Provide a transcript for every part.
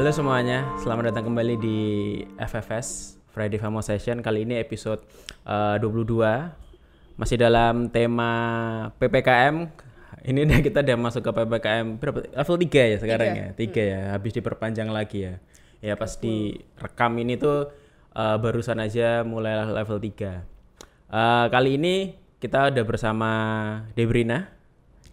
Halo semuanya, selamat datang kembali di FFS Friday Famo Session. Kali ini episode eh, 22 masih dalam tema PPKM. Ini udah kita udah masuk ke PPKM berapa? Level 3 ya sekarang ya. 3 ya, habis diperpanjang lagi ya. Ya pas direkam ini tuh eh, barusan aja mulai level 3. Eh, kali ini kita udah bersama Debrina.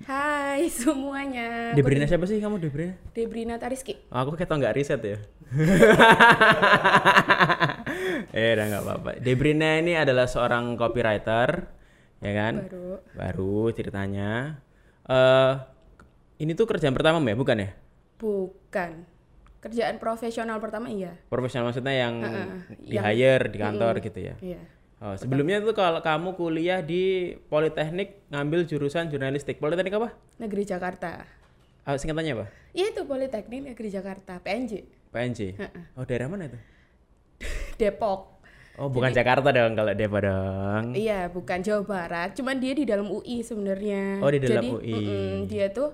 Hai semuanya. Debrina siapa sih kamu Debrina? Debrina Tariski. Oh, aku kayak tau nggak riset ya. eh, udah nggak apa-apa. Debrina ini adalah seorang copywriter, ya kan? Baru. Baru ceritanya. eh ini tuh kerjaan pertama ya, bukan ya? Bukan. Kerjaan profesional pertama iya. Profesional maksudnya yang di yang- hire di kantor gitu ya. Iya. Oh, sebelumnya tuh kalau kamu kuliah di Politeknik ngambil jurusan jurnalistik. Politeknik apa? Negeri Jakarta. Ah, singkatannya apa? Iya itu Politeknik Negeri Jakarta, PNJ. PNJ. Oh, daerah mana itu? Depok. Oh, bukan Jakarta dong kalau Depok dong. Iya, bukan Jawa Barat. Cuman dia di dalam UI sebenarnya. Oh, di dalam Jadi, UI. mm-mm, dia tuh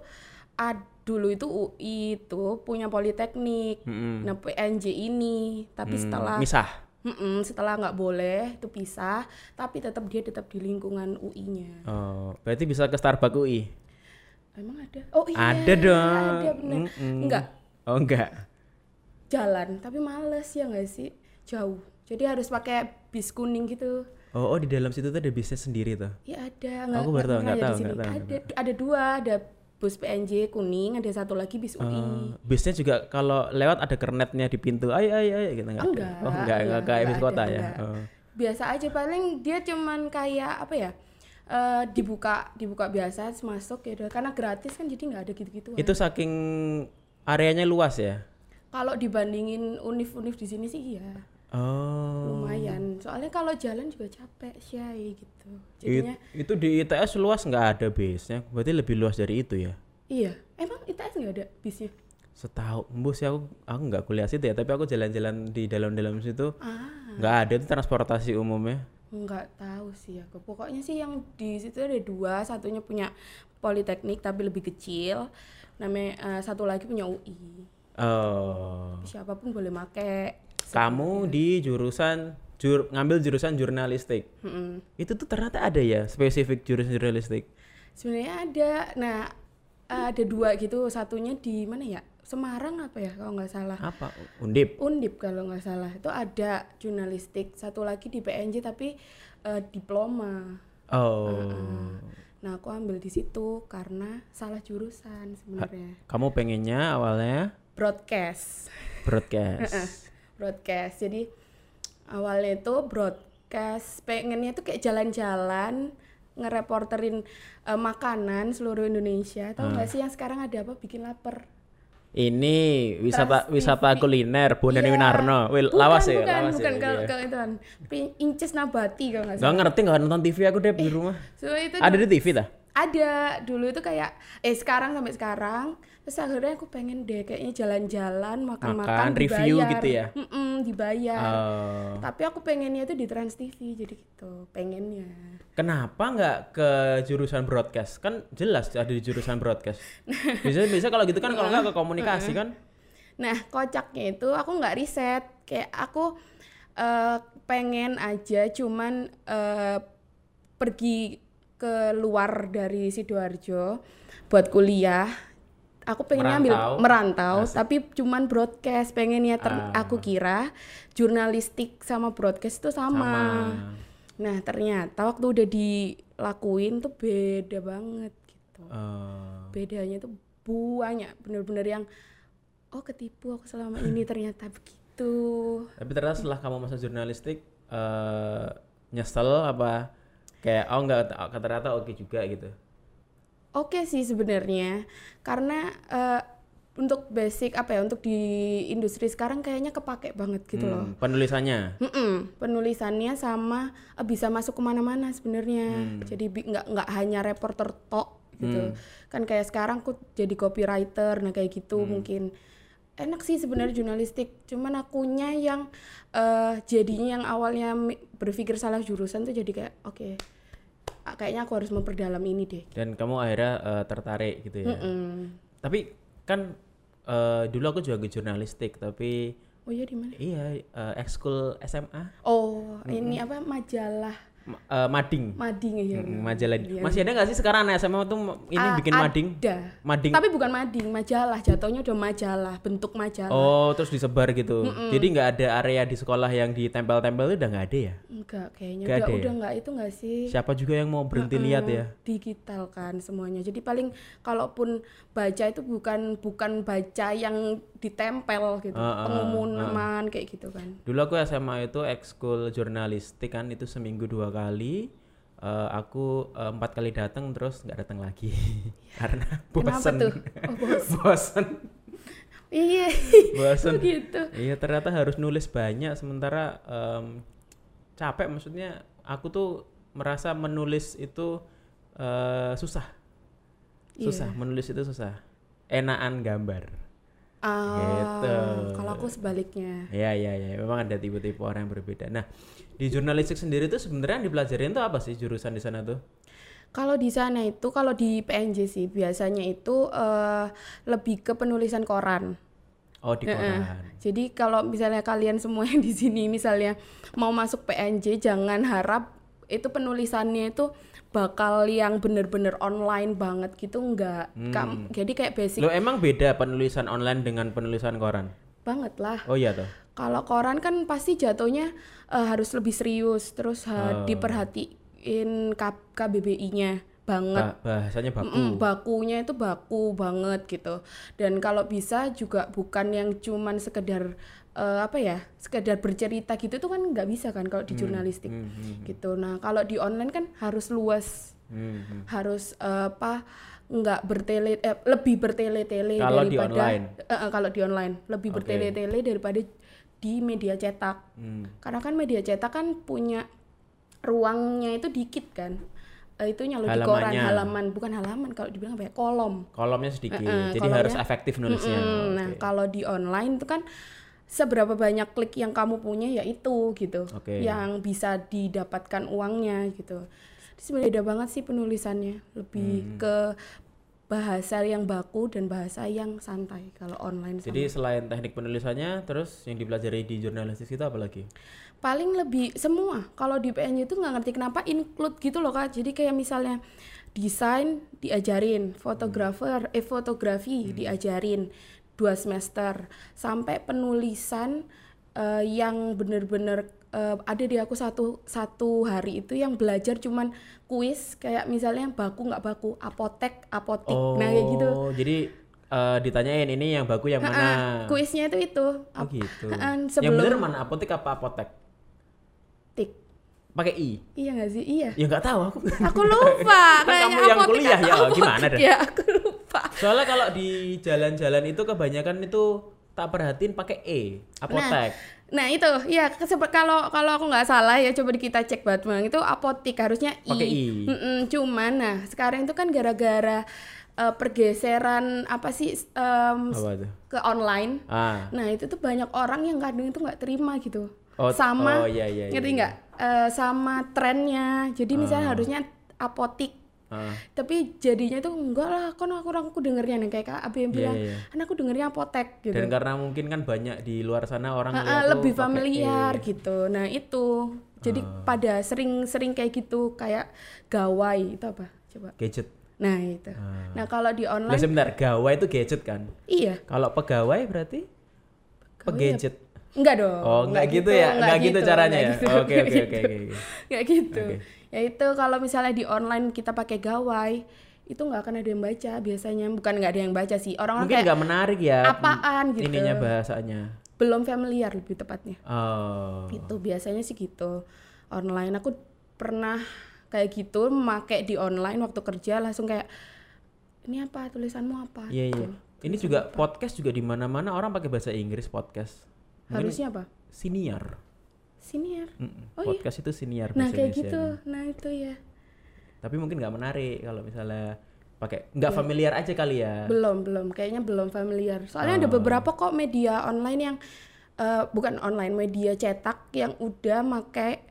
ad, dulu itu UI itu punya Politeknik. Mm-mm. Nah, PNJ ini, tapi Hmm, setelah misah. Mm-mm, setelah nggak boleh itu pisah, tapi tetap dia tetap di lingkungan UI-nya. Oh, berarti bisa ke Starbucks UI? Emang ada? Oh iya. Ada dong. Ada bener. Mm-mm. Enggak Oh, enggak. jalan, tapi males ya nggak sih? Jauh. Jadi harus pakai bis kuning gitu. Oh, oh di dalam situ tuh ada bisnis sendiri tuh. Ya ada. Aku baru tahu, nggak tahu, nggak tahu, Ada, ada dua, ada bus PNJ kuning, ada satu lagi bis UI. Eh, bisnya juga kalau lewat ada kernetnya di pintu. Ayo ayo ayo gitu enggak? Enggak, Oh, enggak, enggak enggak, kayak bis kota ya. Oh. Biasa aja paling dia cuman kayak apa ya? eh, dibuka dibuka biasa masuk ya udah. karena gratis kan jadi nggak ada gitu-gitu Itu saking areanya luas ya. kalau dibandingin univ-univ di sini sih iya Oh. lumayan. Soalnya kalau jalan juga capek sih gitu. It- jadinya itu di ITS luas nggak ada bisnya. Berarti lebih luas dari itu ya. iya. Emang ITS nggak ada bisnya Setahu Mbus sih aku aku nggak kuliah situ ya, tapi aku jalan-jalan di dalam-dalam situ. Ah. Nggak ada itu transportasi umumnya. nggak tahu sih aku. Pokoknya sih yang di situ ada dua. Satunya punya politeknik tapi lebih kecil. Namanya eh, satu lagi punya UI Oh. siapa pun boleh make Kamu di jurusan jur, ngambil jurusan jurnalistik. Mm-mm. Itu tuh ternyata ada ya spesifik jurusan jurnalistik. sebenarnya ada nah ada dua gitu satunya di mana ya Semarang apa ya kalau nggak salah Apa? Undip. Undip kalau nggak salah itu ada jurnalistik satu lagi di PNJ tapi eh, diploma Oh. nah aku ambil di situ karena salah jurusan sebenarnya Kamu pengennya awalnya broadcast broadcast. Broadcast jadi awalnya itu broadcast pengennya tuh kayak jalan-jalan ngereporterin eh, makanan seluruh Indonesia tahu nggak sih yang sekarang ada apa bikin lapar Ini wisata Trans wisata kuliner Bondan Iya. Winarno. Wil, bukan lawas ya, bukan lawas bukan ya. kalau iya. itu kan inces nabati kalau nggak Gak salah ngerti nggak nonton TV aku deh di rumah. so itu Ada di TV dah. ada dulu itu kayak eh sekarang sampai sekarang terus akhirnya aku pengen deh kayaknya jalan-jalan Makan, makan-makan review dibayar. gitu ya? Mm-mm, dibayar Oh. tapi aku pengennya itu di Trans TV jadi gitu pengennya Kenapa nggak ke jurusan broadcast? Kan jelas ada di jurusan broadcast. Bisa bisa kalau gitu kan kalau nggak ke komunikasi kan? nah kocaknya itu aku nggak riset kayak aku eh, pengen aja cuman eh, pergi ke luar dari sidoarjo buat kuliah aku pengennya ambil Merantau. merantau tapi cuman broadcast pengennya ter- aku kira jurnalistik sama broadcast itu sama. nah ternyata waktu udah dilakuin tuh beda banget gitu. Eh, bedanya tuh banyak bener-bener yang oh ketipu aku selama ini ternyata begitu. Tapi ternyata setelah kamu masuk jurnalistik eh nyesel apa? Kayak oh nggak ternyata oke juga gitu. Oke sih sebenarnya karena eh, untuk basic apa ya untuk di industri sekarang kayaknya kepake banget gitu loh Hmm, penulisannya. Mm-mm, penulisannya sama eh, bisa masuk ke mana-mana sebenarnya Hmm. jadi nggak nggak hanya reporter tok gitu kan kayak sekarang aku jadi copywriter nah kayak gitu Hmm. mungkin enak sih sebenarnya jurnalistik cuman akunya yang eh, jadinya yang awalnya berpikir salah jurusan tuh jadi kayak oke ah, kayaknya aku harus memperdalam ini deh Dan kamu akhirnya eh, tertarik gitu ya. Mm-mm. Tapi kan eh, dulu aku juga ke jurnalistik tapi Oh iya di mana? iya eh, ekskul SMA Oh, ini apa majalah Eh, mading. mading ya. Mm, majalah. Iya. Masih ada nggak sih sekarang anak SMA tuh ini A- bikin mading? Ada. Mading. Tapi bukan mading, majalah. Jatuhnya udah majalah, bentuk majalah. Oh, terus disebar gitu. Jadi nggak ada area di sekolah yang ditempel-tempel itu udah nggak ada ya? Enggak, kayaknya Nggak udah ada ya? udah enggak itu enggak sih? Siapa juga yang mau berhenti lihat ya? digital kan semuanya. Jadi paling kalaupun baca itu bukan bukan baca yang ditempel gitu, Ah, ah, pengumuman kayak gitu kan. Dulu aku SMA itu ekskul jurnalistik kan itu seminggu dua kali. Eh, aku eh, empat kali datang terus nggak datang lagi karena bosan. tuh? Oh, bosan. Iya, Bosan. gitu. Iya ternyata harus nulis banyak sementara em, capek maksudnya aku tuh merasa menulis itu eh, susah Iya. susah menulis itu susah enakan gambar Ah, Gitu. kalau aku sebaliknya. ya ya ya memang ada tipe-tipe orang yang berbeda nah di jurnalistik sendiri tuh sebenarnya yang dipelajarin tuh apa sih jurusan di sana tuh Kalau di sana itu, kalau di PNJ sih biasanya itu eh, lebih ke penulisan koran. oh di koran Jadi kalau misalnya kalian semua yang di sini misalnya mau masuk PNJ jangan harap itu penulisannya itu bakal yang bener-bener online banget gitu enggak. Kam- jadi kayak basic lo emang beda penulisan online dengan penulisan koran banget lah. oh iya tuh Kalau koran kan pasti jatuhnya eh, harus lebih serius terus ha- Oh. diperhatiin KBBI-nya banget. Ba- bahasanya baku Mm-mm, bakunya itu baku banget gitu. Dan kalau bisa juga bukan yang cuman sekedar eh, apa ya, sekedar bercerita gitu tuh kan nggak bisa kan kalau di jurnalistik Hmm, hmm, gitu. Nah kalau di online kan harus luas, hmm, hmm. harus eh, apa nggak bertele, eh, lebih bertele-tele di daripada online? Eh, kalau di online lebih Oke. bertele-tele daripada di media cetak. Hmm. Karena kan media cetak kan punya ruangnya itu dikit kan. Eh, itu nyalo di koran halaman, bukan halaman kalau dibilang apa ya, kolom. kolomnya sedikit Eh, eh, jadi kolomnya- harus efektif nulisnya Mm-mm. Nah, kalau di online itu kan seberapa banyak klik yang kamu punya ya itu gitu. Oke. Yang bisa didapatkan uangnya gitu. Jadi beda banget sih penulisannya, Hmm. lebih ke bahasa yang baku dan bahasa yang santai kalau online sama. Jadi selain teknik penulisannya, terus yang dipelajari di jurnalistik itu apa lagi? paling lebih semua. Kalau di PNJ itu nggak ngerti kenapa include gitu loh kak. Jadi kayak misalnya desain diajarin fotografer eh fotografi diajarin dua semester sampai penulisan eh, yang bener-bener eh, ada di aku satu satu hari itu yang belajar cuman kuis kayak misalnya baku nggak baku apotek apotik nah kayak gitu jadi eh, ditanyain ini yang baku yang mana? kuisnya itu itu Oh gitu. Yang sebelum- bener mana apotek apa apotek? tik Pakai i? iya nggak sih iya Ya nggak tahu aku. Aku lupa. Kan kayaknya kamu yang apotek kuliah ya, apotek gimana dah? Ya, aku lupa. Soalnya kalau di jalan-jalan itu kebanyakan itu tak perhatiin pakai e, apotek. Nah itu, ya kalau kalau aku nggak salah ya coba kita cek Batman itu apotik harusnya i. Pakai i. Mm-mm, cuman nah sekarang itu kan gara-gara eh, pergeseran apa sih em, Apa ke online. Ah. Nah itu tuh banyak orang yang kadang itu nggak terima gitu. Oh, sama, oh, iya, iya, ngerti iya, nggak? Eh, sama trennya. Jadi misalnya harusnya apotik tapi jadinya tuh enggak lah kan aku aku dengernya nih kayak Abi yang Iya, bilang iya. kan aku dengernya apotek gitu Dan karena mungkin kan banyak di luar sana orang tuh lebih pakai E. familiar gitu nah itu jadi Ah. pada sering-sering kayak gitu kayak gawai itu apa coba gadget. nah itu Ah. nah kalau di online sebentar, gawai itu gadget kan? iya Kalau pegawai berarti pegadget. enggak dong Oh, enggak gitu ya? Enggak gitu caranya ya? gitu, Oke, enggak oke, gitu. oke, oke, oke. Nggak gitu Oke. Ya itu kalau misalnya di online kita pakai gawai itu nggak akan ada yang baca biasanya bukan nggak ada yang baca sih orang-orang Mungkin kayak nggak menarik ya. apaan gitu Ininya bahasanya. belum familiar lebih tepatnya Oh. itu biasanya sih gitu online aku pernah kayak gitu memakai di online waktu kerja langsung kayak ini apa tulisanmu apa Iya, Gitu. iya. Ini juga podcast juga di mana-mana orang pakai bahasa Inggris podcast. Mungkin harusnya apa senior. Senior Mm-mm. Oh, iya. podcast itu senior nah kayak Indonesianya. gitu nah itu ya Tapi mungkin nggak menarik kalau misalnya pakai nggak familiar aja kali ya. belum belum kayaknya belum familiar soalnya ada Oh. beberapa kok media online yang eh, bukan online media cetak yang udah pakai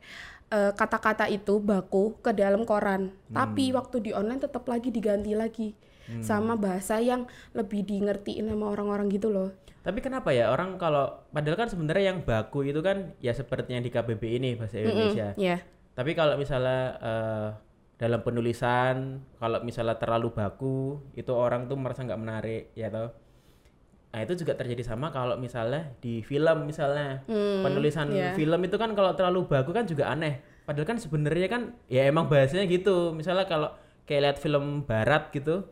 eh, kata-kata itu baku ke dalam koran Hmm. tapi waktu di online tetap lagi diganti lagi sama bahasa yang lebih di ngertiin sama orang-orang gitu loh. Tapi kenapa ya orang kalau padahal kan sebenarnya yang baku itu kan ya seperti yang di KBB ini bahasa Indonesia. Iya. Tapi kalau misalnya eh, dalam penulisan kalau misalnya terlalu baku itu orang tuh merasa nggak menarik ya toh. Nah itu juga terjadi sama kalau misalnya di film misalnya Hmm, penulisan iya. film itu kan kalau terlalu baku kan juga aneh. Padahal kan sebenarnya kan ya emang bahasanya gitu. Misalnya kalau kayak lihat film barat gitu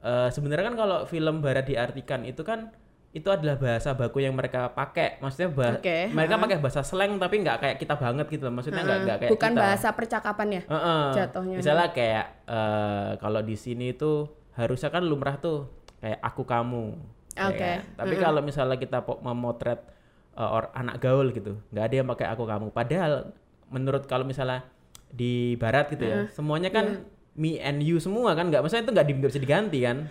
eh sebenarnya kan kalau film barat diartikan itu kan itu adalah bahasa baku yang mereka pakai. Maksudnya bah- Oke, mereka pakai bahasa slang tapi nggak kayak kita banget gitu loh. Maksudnya nggak nggak kayak Bukan kita. bahasa percakapan ya. Heeh. jatuhnya. Misalnya kayak eh, kalau di sini tuh harusnya kan lumrah tuh kayak aku kamu. ya Oke. kan? Tapi kalau misalnya kita memotret eh, or anak gaul gitu, nggak ada yang pakai aku kamu. Padahal menurut kalau misalnya di barat gitu ya, semuanya kan me and you semua kan nggak maksudnya itu nggak bisa diganti kan?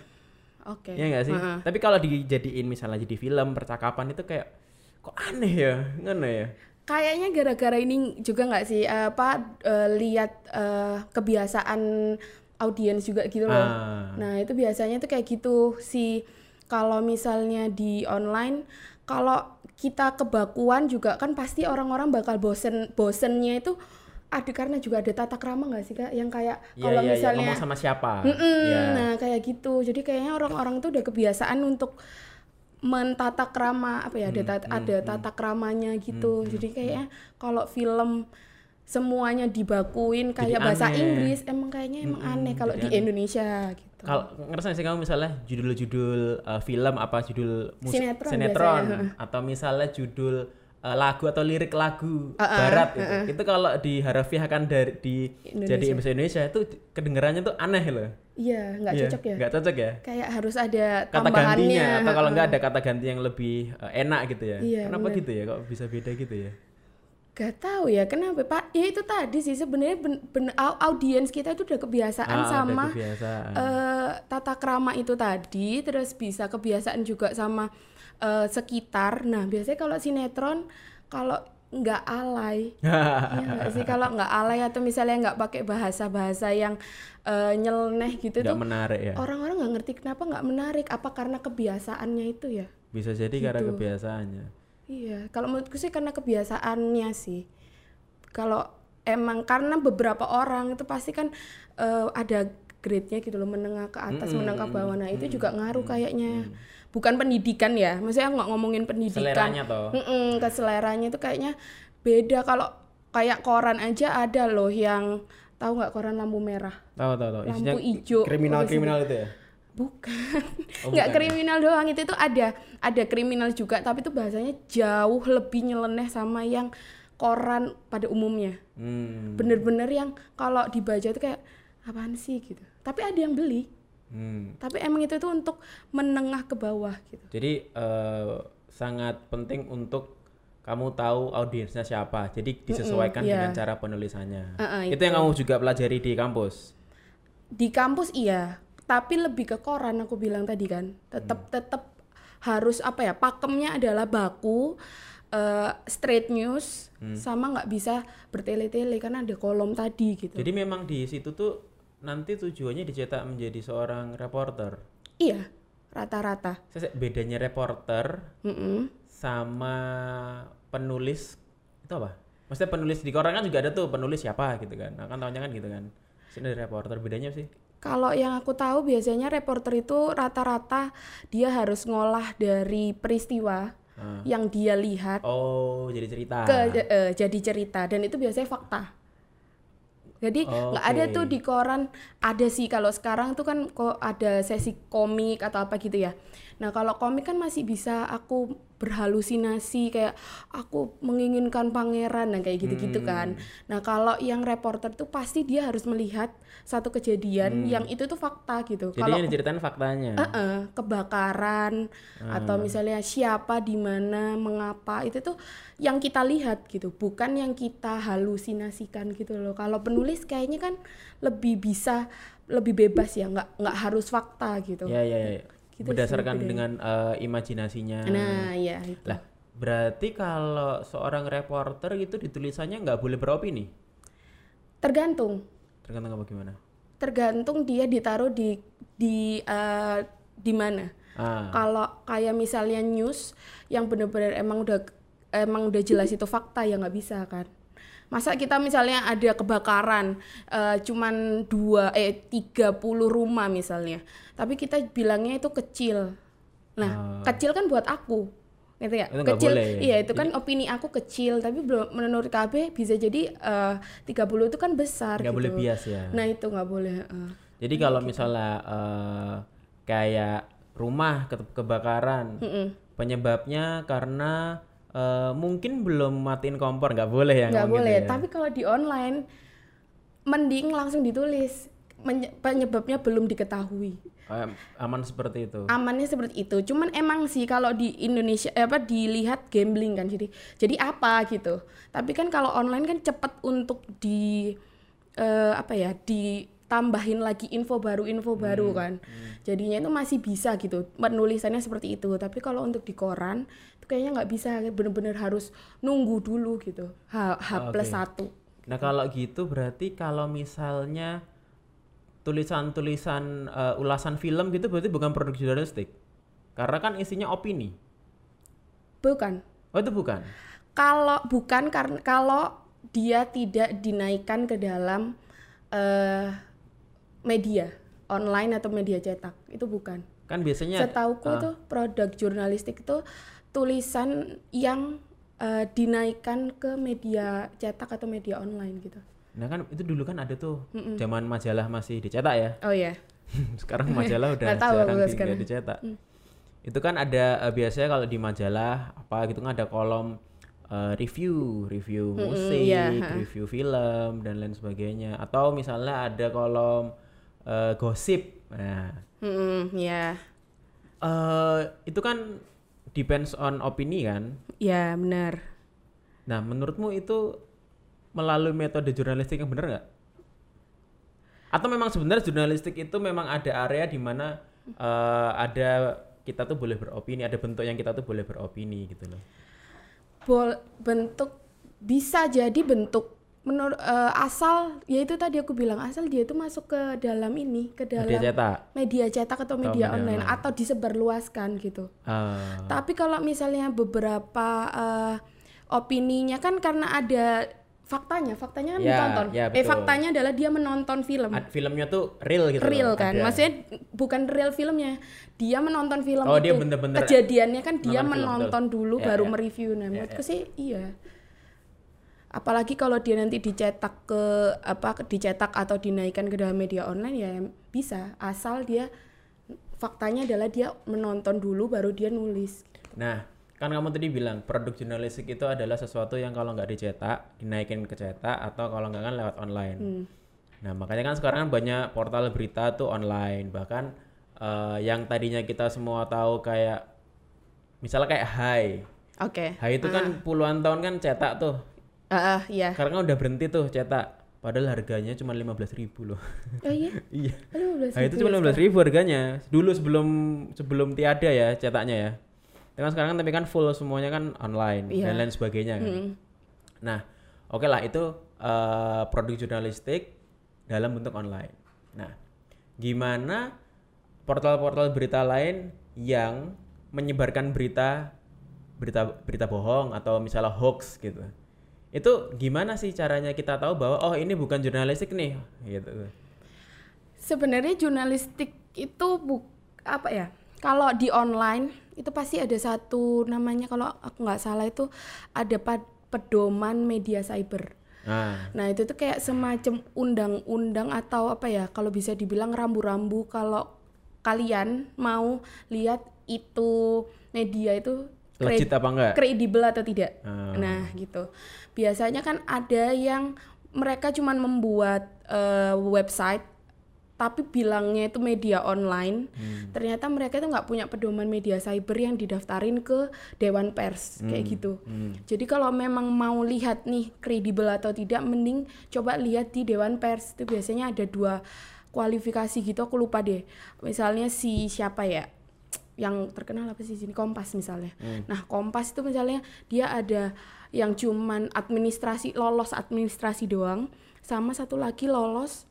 Oke. Ya nggak sih? Heeh. Tapi kalau dijadiin misalnya jadi film percakapan itu kayak kok aneh ya, ngono ya. Kayaknya gara-gara ini juga nggak sih apa eh, lihat eh, kebiasaan audiens juga gitu loh. Ah. Nah, itu biasanya tuh kayak gitu si kalau misalnya di online kalau kita kebakuan juga kan pasti orang-orang bakal bosen bosennya itu ada karena juga ada tata krama nggak sih Kak yang kayak Iya kalau iya, misalnya ngomong sama siapa? Ya. Nah kayak gitu. Jadi kayaknya orang-orang tuh udah kebiasaan untuk mentata krama apa ya ada Hmm, tata, ada tata kramanya gitu. Jadi kayaknya kalau film semuanya dibakuin kayak bahasa aneh. Inggris emang kayaknya emang aneh kalau di Indonesia gitu. Kalau ngerasa sih kamu misalnya judul-judul uh, film apa judul musik Sinetron sinetron biasanya, atau misalnya judul uh, lagu atau lirik lagu barat gitu. Itu kalau diharafiahkan dari di jadi bahasa Indonesia itu kedengarannya tuh aneh loh. Iya nggak Iya, cocok ya. Nggak cocok ya. Kayak harus ada Kata gantinya atau kalau nggak ada kata ganti yang lebih uh, enak gitu ya. Iya, Kenapa bener. gitu ya? Kok bisa beda gitu ya? Gak tahu ya kenapa Pak. Ya itu tadi sih sebenarnya ben- ben- au- audiens kita itu udah kebiasaan Ah, sama kebiasaan. eh, tata krama itu tadi, terus bisa kebiasaan juga sama eh, sekitar. Nah biasanya kalau sinetron kalau nggak alay, ya nggak sih kalau nggak alay atau misalnya nggak pakai bahasa-bahasa yang eh, nyeleneh gitu Nggak tuh menarik ya. orang-orang nggak ngerti kenapa nggak menarik. Apa karena kebiasaannya itu ya? Bisa jadi karena Gitu. kebiasaannya. Iya, kalau menurutku sih karena kebiasaannya sih. Kalau emang karena beberapa orang itu pasti kan eh, ada grade-nya gitu loh, menengah ke atas, menengah ke bawah. Nah, itu juga ngaruh kayaknya. Bukan pendidikan ya, maksudnya nggak ngomongin pendidikan. Seleranya toh. Mm-mm, ke seleranya itu kayaknya beda. Kalau kayak koran aja ada loh yang tahu nggak koran lampu merah, Tahu tahu tahu. Isinya lampu hijau. kriminal-kriminal itu ya. Bukan, Oh, nggak bukan. kriminal doang itu tuh ada ada kriminal juga tapi itu bahasanya jauh lebih nyeleneh sama yang koran pada umumnya. Hmm. Bener-bener yang kalau dibaca tuh kayak apaan sih gitu. Tapi ada yang beli. Hmm. Tapi emang itu tuh untuk menengah ke bawah gitu. Jadi eh, sangat penting untuk kamu tahu audiensnya siapa. Jadi disesuaikan iya. dengan cara penulisannya. Uh-uh, itu yang kamu juga pelajari di kampus. Di kampus iya, tapi lebih ke koran aku bilang tadi kan. Tetap tetap harus apa ya? Pakemnya adalah baku eh, straight news sama nggak bisa bertele-tele karena ada kolom tadi gitu. Jadi memang di situ tuh nanti tujuannya dicetak menjadi seorang reporter. Iya, rata-rata. Bedanya reporter Mm-mm. sama penulis itu apa? Maksudnya penulis di koran kan juga ada tuh penulis siapa gitu kan. Nah, kan tahunya kan gitu kan. Sini reporter bedanya sih. Kalau yang aku tahu biasanya reporter itu rata-rata dia harus ngolah dari peristiwa Ah. yang dia lihat Oh, jadi cerita. ke eh, jadi cerita dan itu biasanya fakta. Jadi nggak ada Oke. tuh di koran ada sih kalau sekarang tuh kan kok ada sesi komik atau apa gitu ya. Nah kalau komik kan masih bisa aku berhalusinasi kayak aku menginginkan pangeran nah kayak gitu-gitu kan. Nah kalau yang reporter tuh pasti dia harus melihat satu kejadian yang itu tuh fakta gitu. Jadi Kalau yang diceritain faktanya. Eh-eh, kebakaran atau misalnya siapa di mana mengapa itu tuh yang kita lihat gitu bukan yang kita halusinasikan gitu loh kalau penulis kayaknya kan lebih bisa lebih bebas ya nggak nggak harus fakta gitu Ya ya ya. Gitu Berdasarkan sih bedanya. dengan eh, imajinasinya. nah ya itu Lah, berarti kalau seorang reporter gitu ditulisannya nggak boleh beropini? tergantung Tergantung apa gimana? tergantung dia ditaruh di di eh, di mana. Ah. Kalau kayak misalnya news yang benar-benar emang udah emang udah jelas itu fakta ya nggak bisa kan. Masa kita misalnya ada kebakaran eh, cuman dua eh 30 rumah misalnya, tapi kita bilangnya itu kecil. Nah, kecil kan buat aku. Gitu ya. Itu kecil. boleh. Iya, itu kan opini aku kecil, tapi belum menurut KB bisa jadi eh, 30 itu kan besar nggak gitu. boleh bias ya Nah, itu nggak boleh. eh. jadi kalau misalnya eh, kayak rumah ke- kebakaran penyebabnya karena eh, mungkin belum matiin kompor nggak boleh ya nggak gitu boleh ya? tapi kalau di online mending langsung ditulis. Penyebabnya belum diketahui. Eh, aman seperti itu. Amannya seperti itu. Cuman emang sih kalau di Indonesia eh, apa dilihat gambling kan jadi jadi apa gitu. Tapi kan kalau online kan cepat untuk di eh, apa ya ditambahin lagi info baru info baru kan. jadinya itu masih bisa gitu penulisannya seperti itu. Tapi kalau untuk di koran kayaknya nggak bisa bener-bener harus nunggu dulu gitu H, H plus Oke. satu Nah kalau gitu berarti kalau misalnya tulisan-tulisan eh, ulasan film gitu berarti bukan produk jurnalistik. Karena kan isinya opini. bukan Oh itu bukan. kalau bukan karena kalau dia tidak dinaikkan ke dalam eh, media online atau media cetak itu bukan Kan biasanya setauku ah, tuh produk jurnalistik itu tulisan yang eh, dinaikkan ke media cetak atau media online gitu Nah kan itu dulu kan ada tuh zaman majalah masih dicetak ya. oh ya sekarang majalah udah tahu jarang di, sekarang. dicetak. Itu kan ada eh, biasanya kalau di majalah apa gitu kan ada kolom eh, review, review musik, iya, ha. review film dan lain sebagainya. Atau misalnya ada kolom eh, gosip. Nah, Mm-mm, ya eh itu kan depends on opini kan. ya benar Nah, menurutmu itu melalui metode jurnalistik yang benar nggak? Atau memang sebenarnya jurnalistik itu memang ada area di mana eh, ada kita tuh boleh beropini, ada bentuk yang kita tuh boleh beropini gitu loh. Bol bentuk bisa jadi bentuk menurut eh, asal ya itu tadi aku bilang asal dia itu masuk ke dalam ini ke dalam Dia cetak. media cetak atau media media online online. atau disebarluaskan gitu. Ah, Tapi kalau misalnya beberapa eh, opininya kan karena ada faktanya, faktanya kan Ya, ditonton. ya, eh faktanya adalah dia menonton film. ad- filmnya tuh real gitu real loh, kan, ada. maksudnya bukan real filmnya, dia menonton film Oh, itu. dia bener-bener Kejadiannya kan dia nonton film, menonton betul. dulu Ya, baru ya. mereview. Nah, menurutku sih iya. Apalagi kalau dia nanti dicetak ke apa dicetak atau dinaikkan ke dalam media online ya bisa, asal dia faktanya adalah dia menonton dulu baru dia nulis. Nah, kan kamu tadi bilang produk jurnalistik itu adalah sesuatu yang kalau nggak dicetak, dinaikin ke cetak atau kalau nggak kan lewat online. Hmm. Nah, makanya kan sekarang kan banyak portal berita tuh online. Bahkan eh, yang tadinya kita semua tahu kayak misalnya kayak Hai. Oke. Hai itu kan puluhan tahun kan cetak tuh. Ah, ah, iya. Kan udah berhenti tuh cetak. Padahal harganya cuma 15.000 ribu loh. Oh iya. iya. Nah, itu cuma 15.000 ribu harganya. Dulu sebelum sebelum tiada ya cetaknya ya. Dengan sekarang kan tapi kan full semuanya kan online Iya. dan lain sebagainya kan. Nah, oke lah itu eh, produk jurnalistik dalam bentuk online. Nah, gimana portal-portal berita lain yang menyebarkan berita berita berita bohong atau misalnya hoax gitu. Itu gimana sih caranya kita tahu bahwa oh ini bukan jurnalistik nih gitu. Sebenarnya jurnalistik itu bu apa ya? Kalau di online itu pasti ada satu namanya kalau aku nggak salah itu ada pedoman media cyber. Nah, Nah itu tuh kayak semacam undang-undang atau apa ya? Kalau bisa dibilang rambu-rambu kalau kalian mau lihat itu media itu legit apa enggak? kredibel atau tidak. Ah. Nah, gitu. Biasanya kan ada yang mereka cuman membuat eh, website tapi bilangnya itu media online. Ternyata mereka itu nggak punya pedoman media cyber yang didaftarin ke dewan pers kayak gitu. Jadi kalau memang mau lihat nih kredibel atau tidak mending coba lihat di dewan pers. Itu biasanya ada dua kualifikasi gitu aku lupa deh. Misalnya si siapa ya? Yang terkenal apa sih di sini Kompas misalnya. Nah, Kompas itu misalnya dia ada yang cuman administrasi lolos administrasi doang sama satu lagi lolos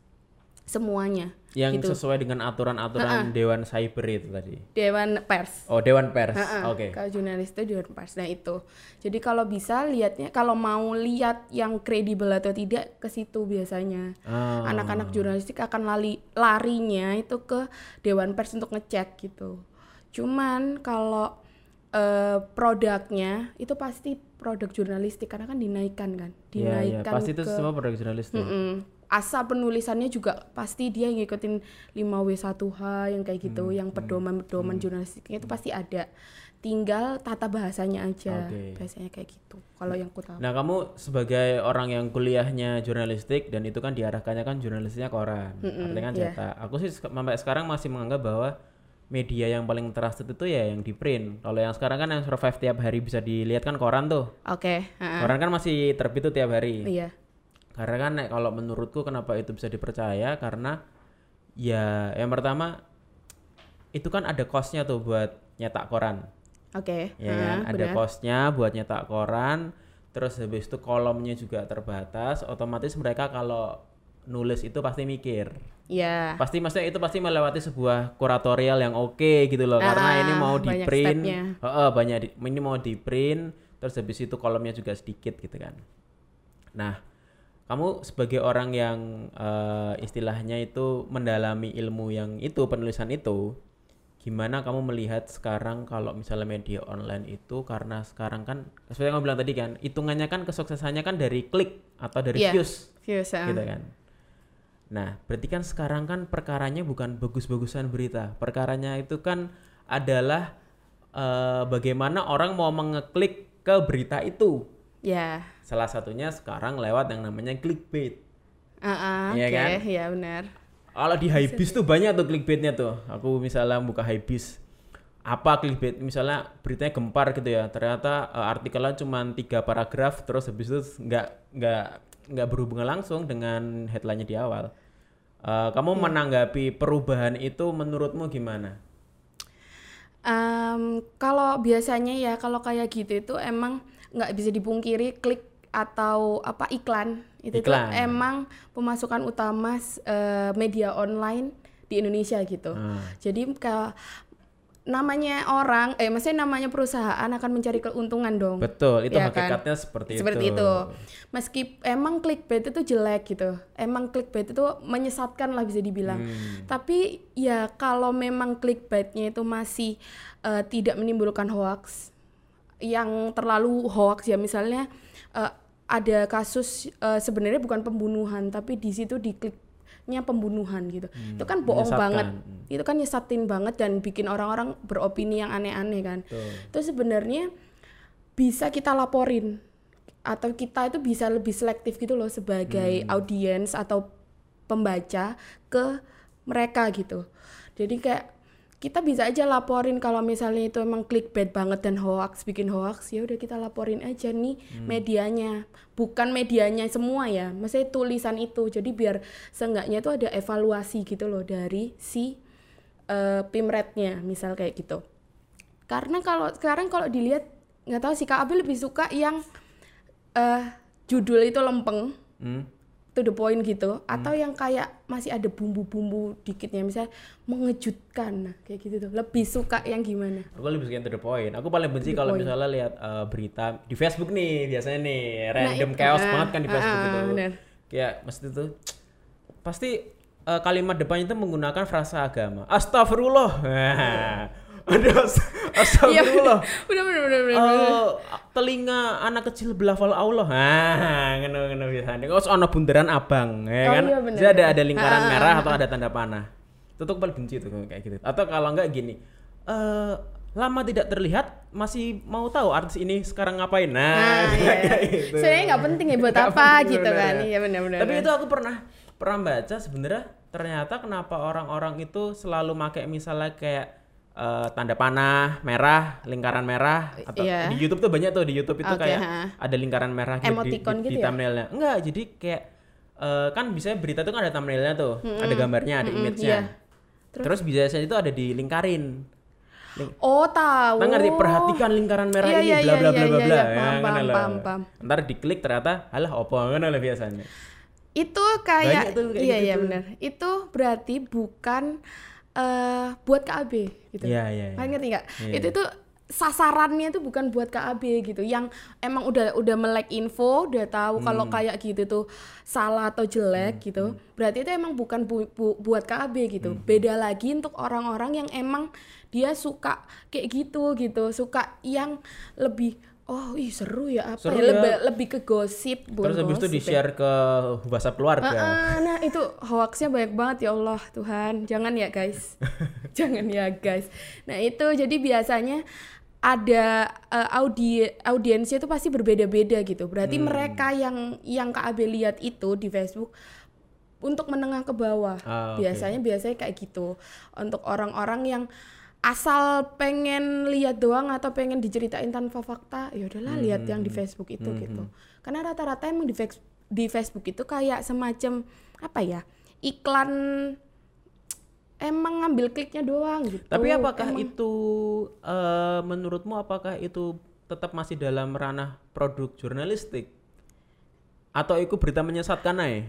semuanya Yang gitu. sesuai dengan aturan-aturan Dewan Cyber itu tadi. Dewan Pers. Oh, Dewan Pers. Oke. Kalau jurnalis itu Dewan Pers. Nah itu. Jadi kalau bisa lihatnya, kalau mau lihat yang kredibel atau tidak ke situ biasanya. Ah. Anak-anak jurnalistik akan lari larinya itu ke Dewan Pers untuk ngecek gitu. Cuman kalau eh, produknya itu pasti produk jurnalistik karena kan dinaikkan kan, Iya, iya. dinaikkan Pasti itu ke semua produk jurnalistik. Mm-mm. asal penulisannya juga pasti dia ngikutin 5W1H yang kayak gitu, Hmm, yang pedoman-pedoman jurnalistiknya itu pasti ada. Tinggal tata bahasanya aja. Oke. Biasanya kayak gitu. Kalau yang ku tahu. Nah, kamu sebagai orang yang kuliahnya jurnalistik dan itu kan diarahkannya kan jurnalistiknya koran, artinya kan iya. cetak. Aku sih sampai sekarang masih menganggap bahwa media yang paling trusted itu ya yang di print. Kalau yang sekarang kan yang survive tiap hari bisa dilihat kan koran tuh. Oke, heeh. Koran kan masih terbit tuh tiap hari. Iya. Karena kan kalau menurutku kenapa itu bisa dipercaya karena ya yang pertama itu kan ada costnya tuh buat nyetak koran Oke. ya heeh, kan ada costnya buat nyetak koran terus habis itu kolomnya juga terbatas otomatis mereka kalau nulis itu pasti mikir Iya. pasti maksudnya itu pasti melewati sebuah kuratorial yang oke gitu loh karena Ah, ini mau di banyak print. Heeh, banyak di- ini mau di print terus habis itu kolomnya juga sedikit gitu kan nah kamu sebagai orang yang eh, istilahnya itu mendalami ilmu yang itu penulisan itu gimana kamu melihat sekarang kalau misalnya media online itu karena sekarang kan seperti yang kamu bilang tadi kan hitungannya kan kesuksesannya kan dari klik atau dari Iya. views Views, gitu kan. Nah, berarti kan sekarang kan perkaranya bukan bagus-bagusan berita. Perkaranya itu kan adalah eh, bagaimana orang mau mengeklik ke berita itu. Ya. Salah satunya sekarang lewat yang namanya clickbait. Heeh, Iya oke, kan? iya benar. Kalau di Hypebeast tuh banyak tuh clickbaitnya tuh. Aku misalnya buka Hypebeast apa clickbait misalnya beritanya gempar gitu ya ternyata eh, artikelnya cuma tiga paragraf terus habis itu nggak nggak nggak berhubungan langsung dengan headline-nya di awal Eh, kamu menanggapi perubahan itu menurutmu gimana Em, kalau biasanya ya kalau kayak gitu itu emang nggak bisa dipungkiri klik atau apa iklan itu tuh Iklan. emang pemasukan utama eh, media online di Indonesia gitu. Hmm. Jadi ke namanya orang eh maksudnya namanya perusahaan akan mencari keuntungan dong. betul itu kan? hakikatnya seperti, Seperti itu, itu. Meski emang clickbait itu jelek gitu. Emang clickbait itu menyesatkan lah bisa dibilang. Hmm. Tapi ya kalau memang clickbaitnya itu masih eh, tidak menimbulkan hoax yang terlalu hoax ya misalnya eh, ada kasus eh, sebenarnya bukan pembunuhan tapi di situ di kliknya pembunuhan gitu. itu kan bohong Hmm. banget. Hmm. Itu kan nyesatin banget dan bikin orang-orang beropini yang aneh-aneh kan. Betul. Itu sebenarnya bisa kita laporin atau kita itu bisa lebih selektif gitu loh sebagai Hmm. audiens atau pembaca ke mereka gitu. Jadi kayak kita bisa aja laporin kalau misalnya itu emang clickbait banget dan hoax bikin hoax ya udah kita laporin aja nih Hmm. medianya bukan medianya semua ya maksudnya tulisan itu jadi biar seenggaknya itu ada evaluasi gitu loh dari si eh, pimretnya misal kayak gitu karena kalau sekarang kalau dilihat nggak tahu sih Kak Abi lebih suka yang eh judul itu lempeng Hmm. To the point gitu atau yang kayak masih ada bumbu-bumbu dikitnya misalnya mengejutkan nah, kayak gitu tuh lebih suka yang gimana Aku lebih suka yang to the point. Aku paling benci kalau misalnya lihat eh, berita di Facebook nih, biasanya nih random itu. chaos Ah, banget kan di ah, Facebook ah, itu. bener. Kayak mesti tuh pasti eh, kalimat depannya itu menggunakan frasa agama. Astagfirullah. Nah, Aduh, ast- astagfirullah. udah bener bener bener, bener. Eh, telinga anak kecil belafal Allah. Nah, ngono ngono biasanya. Kok ono bundaran abang, ya Oh, kan? iya, bener, Jadi ada ada lingkaran Ah, ah, merah ah, atau ada tanda panah. Itu tuh paling benci tuh kayak gitu. Atau kalau enggak gini. Eh lama tidak terlihat masih mau tahu artis ini sekarang ngapain. Nah, nah iya gitu. sebenarnya nggak penting ya buat Nggak apa penting gitu bener kan ya. iya benar benar Tapi itu aku pernah pernah baca sebenarnya ternyata kenapa orang-orang itu selalu pakai misalnya kayak eh, tanda panah merah, lingkaran merah atau Iya. di YouTube tuh banyak tuh di YouTube itu Oke, kayak ha. ada lingkaran merah gitu di, Emoticon di, di gitu ya? thumbnailnya. Enggak, jadi kayak eh, kan biasanya berita tuh kan ada thumbnailnya tuh, ada gambarnya, ada image-nya. iya. Terus, biasanya itu ada dilingkarin. Ling- oh tahu Nah, ngerti perhatikan lingkaran merah Iya, ini iya, bla iya, bla bla iya, bla iya, bla. iya. Ya, paham, paham. Ntar diklik ternyata alah opo ngono lah biasanya. itu kayak kayak iya gitu iya benar itu berarti bukan eh buat KAB gitu Iya, iya. Kalian ngerti nggak Iya, itu tuh sasarannya tuh bukan buat KAB gitu yang emang udah udah melek info udah tahu kalau Hmm. kayak gitu tuh salah atau jelek gitu berarti itu emang bukan bu- bu- buat KAB gitu Hmm. beda lagi untuk orang-orang yang emang dia suka kayak gitu gitu suka yang lebih oh ih seru ya apa Seru ya, ya. lebih lebih ke gosip Terus habis itu ya. di-share ke WhatsApp keluarga. Ah, nah itu hoaxnya banyak banget ya Allah Tuhan jangan ya guys jangan ya guys nah itu jadi biasanya ada eh, audi audiensnya itu pasti berbeda-beda gitu berarti Hmm. mereka yang yang Kak Abe lihat itu di Facebook untuk menengah ke bawah Ah, biasanya biasanya kayak gitu untuk orang-orang yang asal pengen lihat doang atau pengen diceritain tanpa fakta ya udahlah lihat yang Hmm. di Facebook itu gitu karena rata-rata emang di di Facebook itu kayak semacam apa ya iklan emang ngambil kliknya doang gitu Tapi apakah Emang- itu eh, menurutmu apakah itu tetap masih dalam ranah produk jurnalistik? Atau itu berita menyesatkan aja?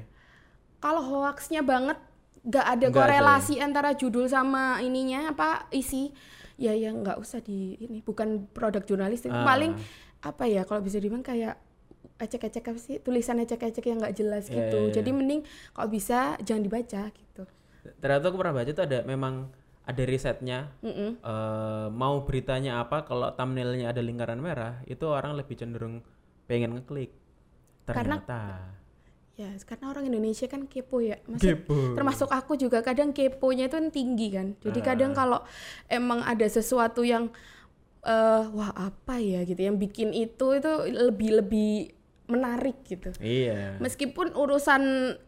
kalau hoaxnya banget nggak ada Nggak ada korelasi antara judul sama ininya apa isi ya ya nggak usah di ini bukan produk jurnalistik Ah. paling apa ya kalau bisa dibilang kayak ecek-ecek apa sih tulisan ecek-ecek yang nggak jelas Iya, gitu iya, iya. jadi mending kalau bisa jangan dibaca gitu Ternyata aku pernah baca itu ada memang ada risetnya Mm-mm. eh, mau beritanya apa kalau thumbnailnya ada lingkaran merah itu orang lebih cenderung pengen ngeklik. Karena- Ternyata ya karena orang Indonesia kan kepo ya Maksud- Kepo. termasuk aku juga kadang keponya itu tinggi kan jadi Ah. kadang kalau emang ada sesuatu yang eh wah apa ya gitu yang bikin itu itu lebih lebih menarik gitu. Iya. meskipun urusan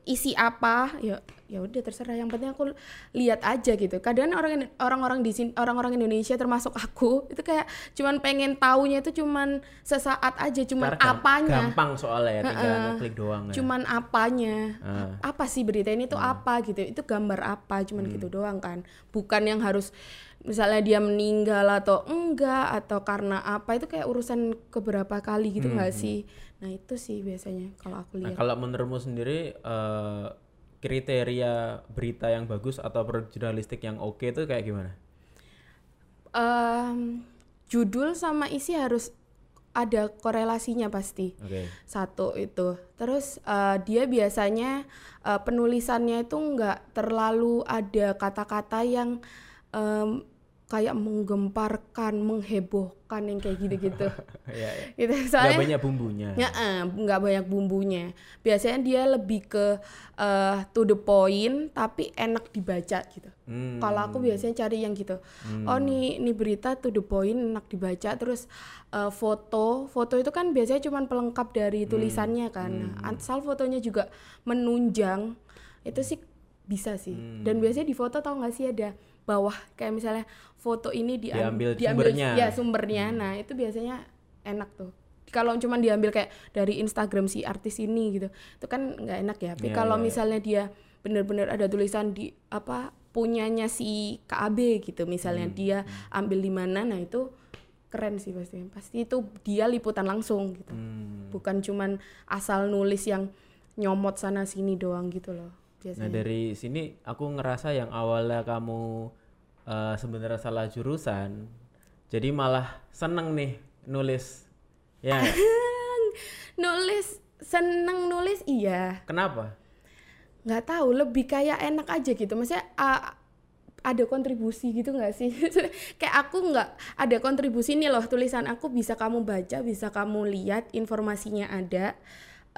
isi apa ya ya udah terserah. Yang penting aku lihat aja gitu. Kadang orang orang-orang di sini orang-orang Indonesia termasuk aku itu kayak cuman pengen taunya itu cuman sesaat aja cuman Karena apanya. Gampang soalnya ya, tinggal ngeklik doang ya. cuman apanya. Ah. apa sih berita ini tuh apa gitu. Itu gambar apa cuman gitu doang kan. Bukan yang harus misalnya dia meninggal atau enggak atau karena apa itu kayak urusan keberapa kali gitu nggak sih? Nah itu sih biasanya kalau aku Nah, lihat. kalau menurutmu sendiri eh, kriteria berita yang bagus atau jurnalistik yang oke itu kayak gimana? Em, judul sama isi harus ada korelasinya pasti. Oke. satu itu. Terus eh, dia biasanya eh, penulisannya itu nggak terlalu ada kata-kata yang em, kayak menggemparkan menghebohkan yang kayak gitu-gitu Iya, iya. gitu Nggak soalnya banyak bumbunya. Ya, eh, nggak banyak bumbunya. Biasanya dia lebih ke eh, to the point, tapi enak dibaca gitu. Hmm. Kalau aku biasanya cari yang gitu. Oh nih, nih berita to the point, enak dibaca. Terus eh, foto, foto itu kan biasanya cuma pelengkap dari tulisannya kan. Nah, asal fotonya juga menunjang, itu sih bisa sih. Dan biasanya di foto tau nggak sih ada bawah kayak misalnya foto ini diam- Diambil sumbernya. ya sumbernya. Nah itu biasanya enak tuh. Kalau cuma diambil kayak dari Instagram si artis ini gitu, itu kan nggak enak ya. Tapi Iya, kalau iya, iya. misalnya dia bener-bener ada tulisan di apa punyanya si KAB gitu, misalnya Hmm, dia ambil di mana, nah itu keren sih pasti. Pasti itu dia liputan langsung gitu. Hmm. Bukan cuman asal nulis yang nyomot sana sini doang gitu loh. Nah Biasanya. dari sini aku ngerasa yang awalnya kamu eh, sebenarnya salah jurusan, jadi malah seneng nih nulis. Ya, nulis seneng nulis iya. kenapa? nggak tahu lebih kayak enak aja gitu maksudnya a- ada kontribusi gitu nggak sih kayak aku nggak ada kontribusi nih loh tulisan aku bisa kamu baca bisa kamu lihat informasinya ada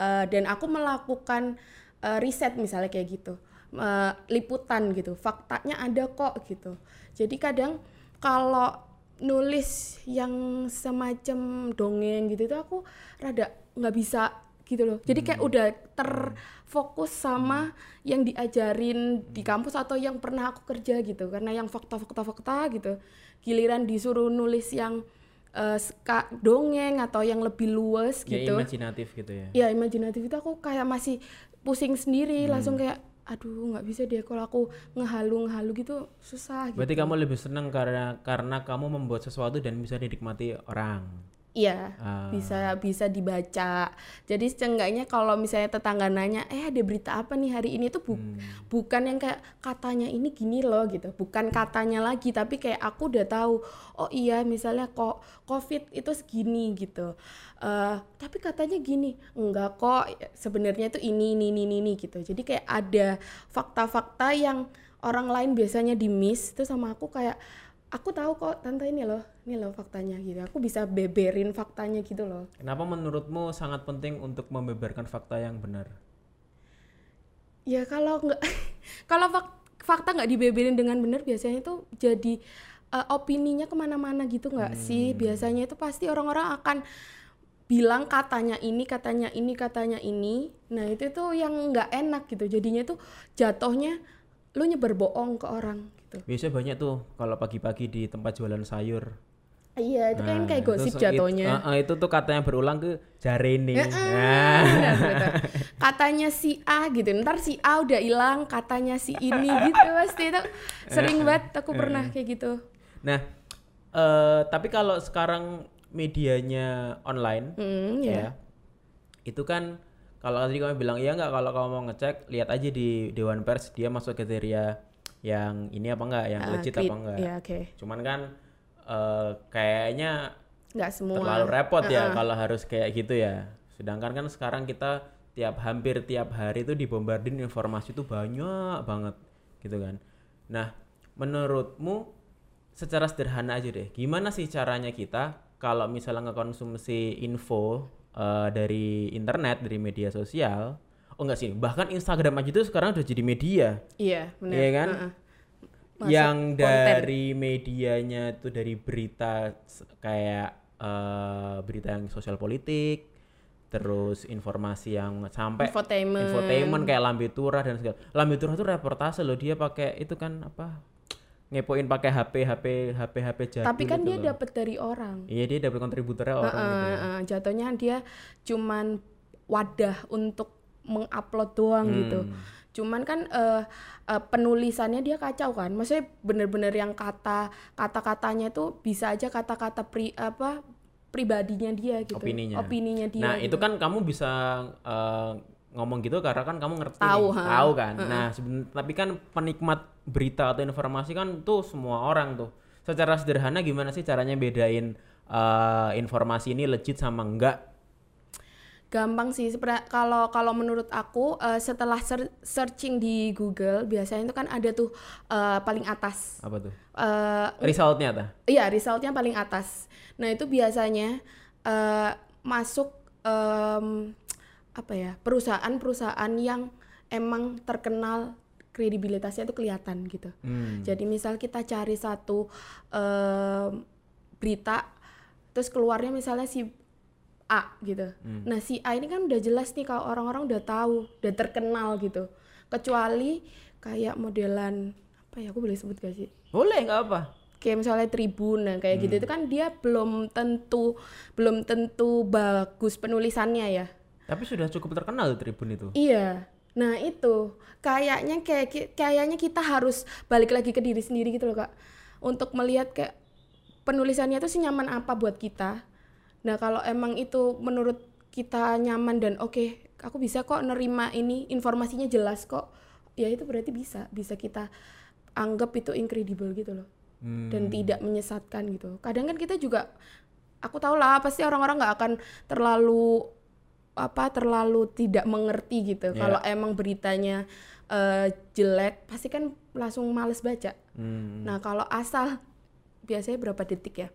eh, dan aku melakukan eh, riset misalnya kayak gitu Eh, liputan gitu faktanya ada kok gitu. Jadi kadang kalau nulis yang semacam dongeng gitu itu aku rada nggak bisa gitu loh. Jadi kayak udah terfokus sama yang diajarin di kampus atau yang pernah aku kerja gitu. Karena yang fakta-fakta fakta gitu giliran disuruh nulis yang eh, ska- dongeng atau yang lebih luas Ya gitu. imajinatif gitu ya. ya imajinatif itu aku kayak masih pusing sendiri Hmm. langsung kayak aduh nggak bisa deh kalau aku ngehalu ngehalu gitu susah gitu Berarti kamu lebih seneng karena karena kamu membuat sesuatu dan bisa dinikmati orang. Iya, Ah. bisa bisa dibaca. Jadi seenggaknya kalau misalnya tetangga nanya, eh ada berita apa nih hari ini tuh bu- Hmm. bukan yang kayak katanya ini gini loh gitu, bukan katanya lagi, tapi kayak aku udah tahu, oh iya misalnya kok COVID itu segini gitu, Eh tapi katanya gini, enggak kok sebenarnya itu ini ini ini ini gitu. Jadi kayak ada fakta-fakta yang orang lain biasanya di miss itu sama aku kayak aku tahu kok tante ini loh ini loh faktanya gitu. Aku bisa beberin faktanya gitu loh. Kenapa menurutmu sangat penting untuk membeberkan fakta yang benar? ya kalau nggak kalau fak- fakta nggak dibeberin dengan benar biasanya itu jadi eh, opininya ke mana-mana gitu nggak sih? Biasanya itu pasti orang-orang akan bilang katanya ini katanya ini katanya ini. Nah itu tuh yang nggak enak gitu. Jadinya tuh jatuhnya lu nyebar bohong ke orang gitu. Biasanya banyak tuh kalau pagi-pagi di tempat jualan sayur. iya itu kan Nah, kayak gosip jatuhnya It, uh, uh, itu tuh katanya berulang ke jarene. Nah, Benar, benar. katanya si A gitu ntar si A udah hilang katanya si ini gitu pasti itu sering banget aku pernah kayak gitu. Nah, eh, tapi kalau sekarang medianya online, hmm, ya ya, itu kan kalau tadi kamu bilang iya nggak kalau kamu mau ngecek lihat aja di Dewan Pers dia masuk kriteria yang ini apa enggak, yang Ah, legit apa enggak. ya oke Cuman kan eh, kayaknya nggak semua terlalu repot ya kalau harus kayak gitu ya. Sedangkan kan sekarang kita tiap hampir tiap hari itu dibombardir informasi itu banyak banget gitu kan. Nah, menurutmu secara sederhana aja deh, gimana sih caranya kita kalau misalnya ngekonsumsi info eh, dari internet, dari media sosial? Oh enggak sih, bahkan Instagram aja itu sekarang udah jadi media. iya benar Iya kan? Heeh. Masuk yang konten. dari medianya itu dari berita kayak eh, berita yang sosial politik terus informasi yang sampai Infotainment. infotainment kayak Lambe Turah dan segala Lambe Turah tuh reportase loh dia pakai itu kan apa ngepoin pakai HP HP HP HP jadul tapi kan dia dapat dari orang iya dia dapat kontributornya orang gitu Heeh, heeh. jatuhnya dia cuman wadah untuk mengupload doang gitu Hmm. cuman kan eh, eh, penulisannya dia kacau kan maksudnya bener-bener yang kata kata-katanya tuh bisa aja kata-kata pri apa pribadinya dia gitu Opininya. opininya dia Nah, gitu. itu kan kamu bisa eh, ngomong gitu karena kan kamu ngerti Tahu, nih, tahu kan. Nah, tapi kan penikmat berita atau informasi kan tuh semua orang tuh. Secara sederhana gimana sih caranya bedain eh, informasi ini legit sama enggak? Gampang sih kalau kalau menurut aku eh, setelah ser- searching di Google biasanya itu kan ada tuh eh, paling atas Apa tuh? Eh, Resultnya ta? Iya, resultnya paling atas. Nah, itu biasanya eh, masuk em, apa ya perusahaan-perusahaan yang emang terkenal kredibilitasnya itu kelihatan gitu. Hmm. Jadi misal kita cari satu em, berita, terus keluarnya misalnya si A gitu. Nah si A ini kan udah jelas nih kalau orang-orang udah tahu, udah terkenal gitu. Kecuali kayak modelan apa ya? Aku boleh sebut gak sih? Boleh nggak apa? kayak misalnya tribun nah, kayak gitu itu kan dia belum tentu belum tentu bagus penulisannya ya Tapi sudah cukup terkenal tuh Tribun itu. iya nah itu kayaknya kayak kayaknya kita harus balik lagi ke diri sendiri gitu loh kak untuk melihat kayak penulisannya itu senyaman apa buat kita nah kalau emang itu menurut kita nyaman dan oke aku bisa kok nerima ini informasinya jelas kok ya itu berarti bisa bisa kita anggap itu incredible gitu loh Hmm. dan tidak menyesatkan gitu. Kadang kan kita juga aku tahu lah pasti orang-orang nggak akan terlalu apa terlalu tidak mengerti gitu. Ya. Kalau emang beritanya eh, jelek pasti kan langsung males baca. Hmm. Nah, kalau asal biasanya berapa detik ya?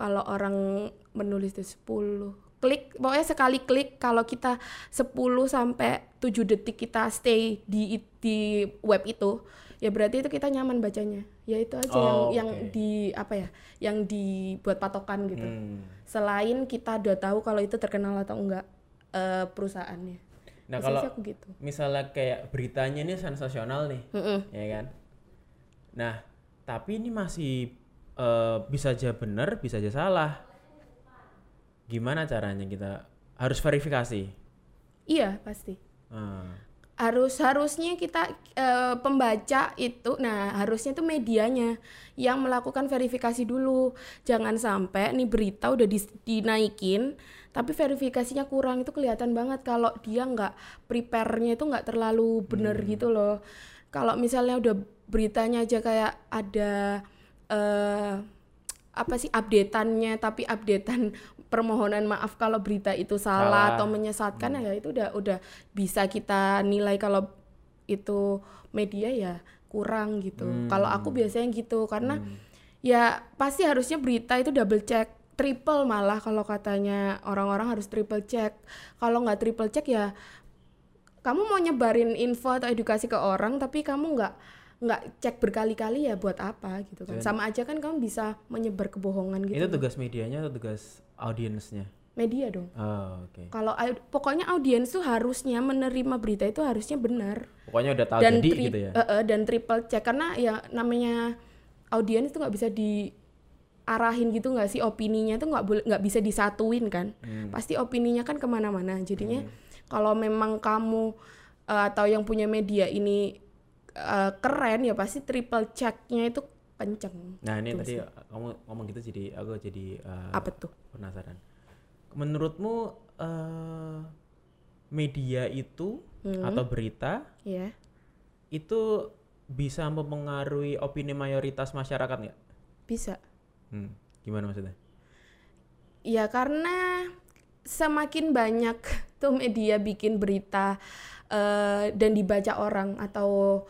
Kalau orang menulis itu 10 klik, pokoknya sekali klik kalau kita 10 sampai 7 detik kita stay di di web itu, ya berarti itu kita nyaman bacanya. Ya itu aja Oh, yang yang di apa ya? Yang dibuat patokan gitu. Hmm. Selain kita udah tahu kalau itu terkenal atau enggak eh, perusahaannya. Nah, Biasanya kalau aku gitu. misalnya kayak beritanya ini sensasional nih, Mm-mm. ya kan? Nah, tapi ini masih eh, bisa aja benar, bisa aja salah. Gimana caranya kita harus verifikasi? Iya, pasti. Ah, harus harusnya kita eh, pembaca itu nah harusnya itu medianya yang melakukan verifikasi dulu jangan sampai nih berita udah di- dinaikin tapi verifikasinya kurang itu kelihatan banget kalau dia nggak prepare-nya itu nggak terlalu bener gitu loh kalau misalnya udah beritanya aja kayak ada eh apa sih updateannya tapi updatean permohonan maaf kalau berita itu salah, Salah. atau menyesatkan ya itu udah udah bisa kita nilai kalau itu media ya kurang gitu. Kalau aku biasanya gitu karena ya pasti harusnya berita itu double check, triple malah kalau katanya orang-orang harus triple check. Kalau nggak triple check ya kamu mau nyebarin info atau edukasi ke orang tapi kamu nggak nggak cek berkali-kali ya buat apa gitu kan. Sama aja kan kamu bisa menyebar kebohongan gitu Itu tugas medianya atau tugas audiensnya? media dong. Oh, oke. kalau au- pokoknya audiens tuh harusnya menerima berita itu harusnya benar. Pokoknya udah tahu dan jadi gitu ya. eh, eh, dan triple check. Karena ya namanya audiens itu nggak bisa diarahin gitu nggak sih? Opininya tuh nggak boleh nggak bisa disatuin kan? Hmm. pasti opininya kan ke mana-mana. Jadinya kalau memang kamu eh, atau yang punya media ini eh, keren ya pasti triple checknya itu kenceng Nah, ini tadi kamu ngomong gitu jadi aku jadi eh, apa tuh penasaran. Menurutmu eh, media itu Hmm. atau berita ya itu bisa mempengaruhi opini mayoritas masyarakat nggak? bisa Hmm, gimana maksudnya? Ya karena semakin banyak tuh media bikin berita eh, dan dibaca orang atau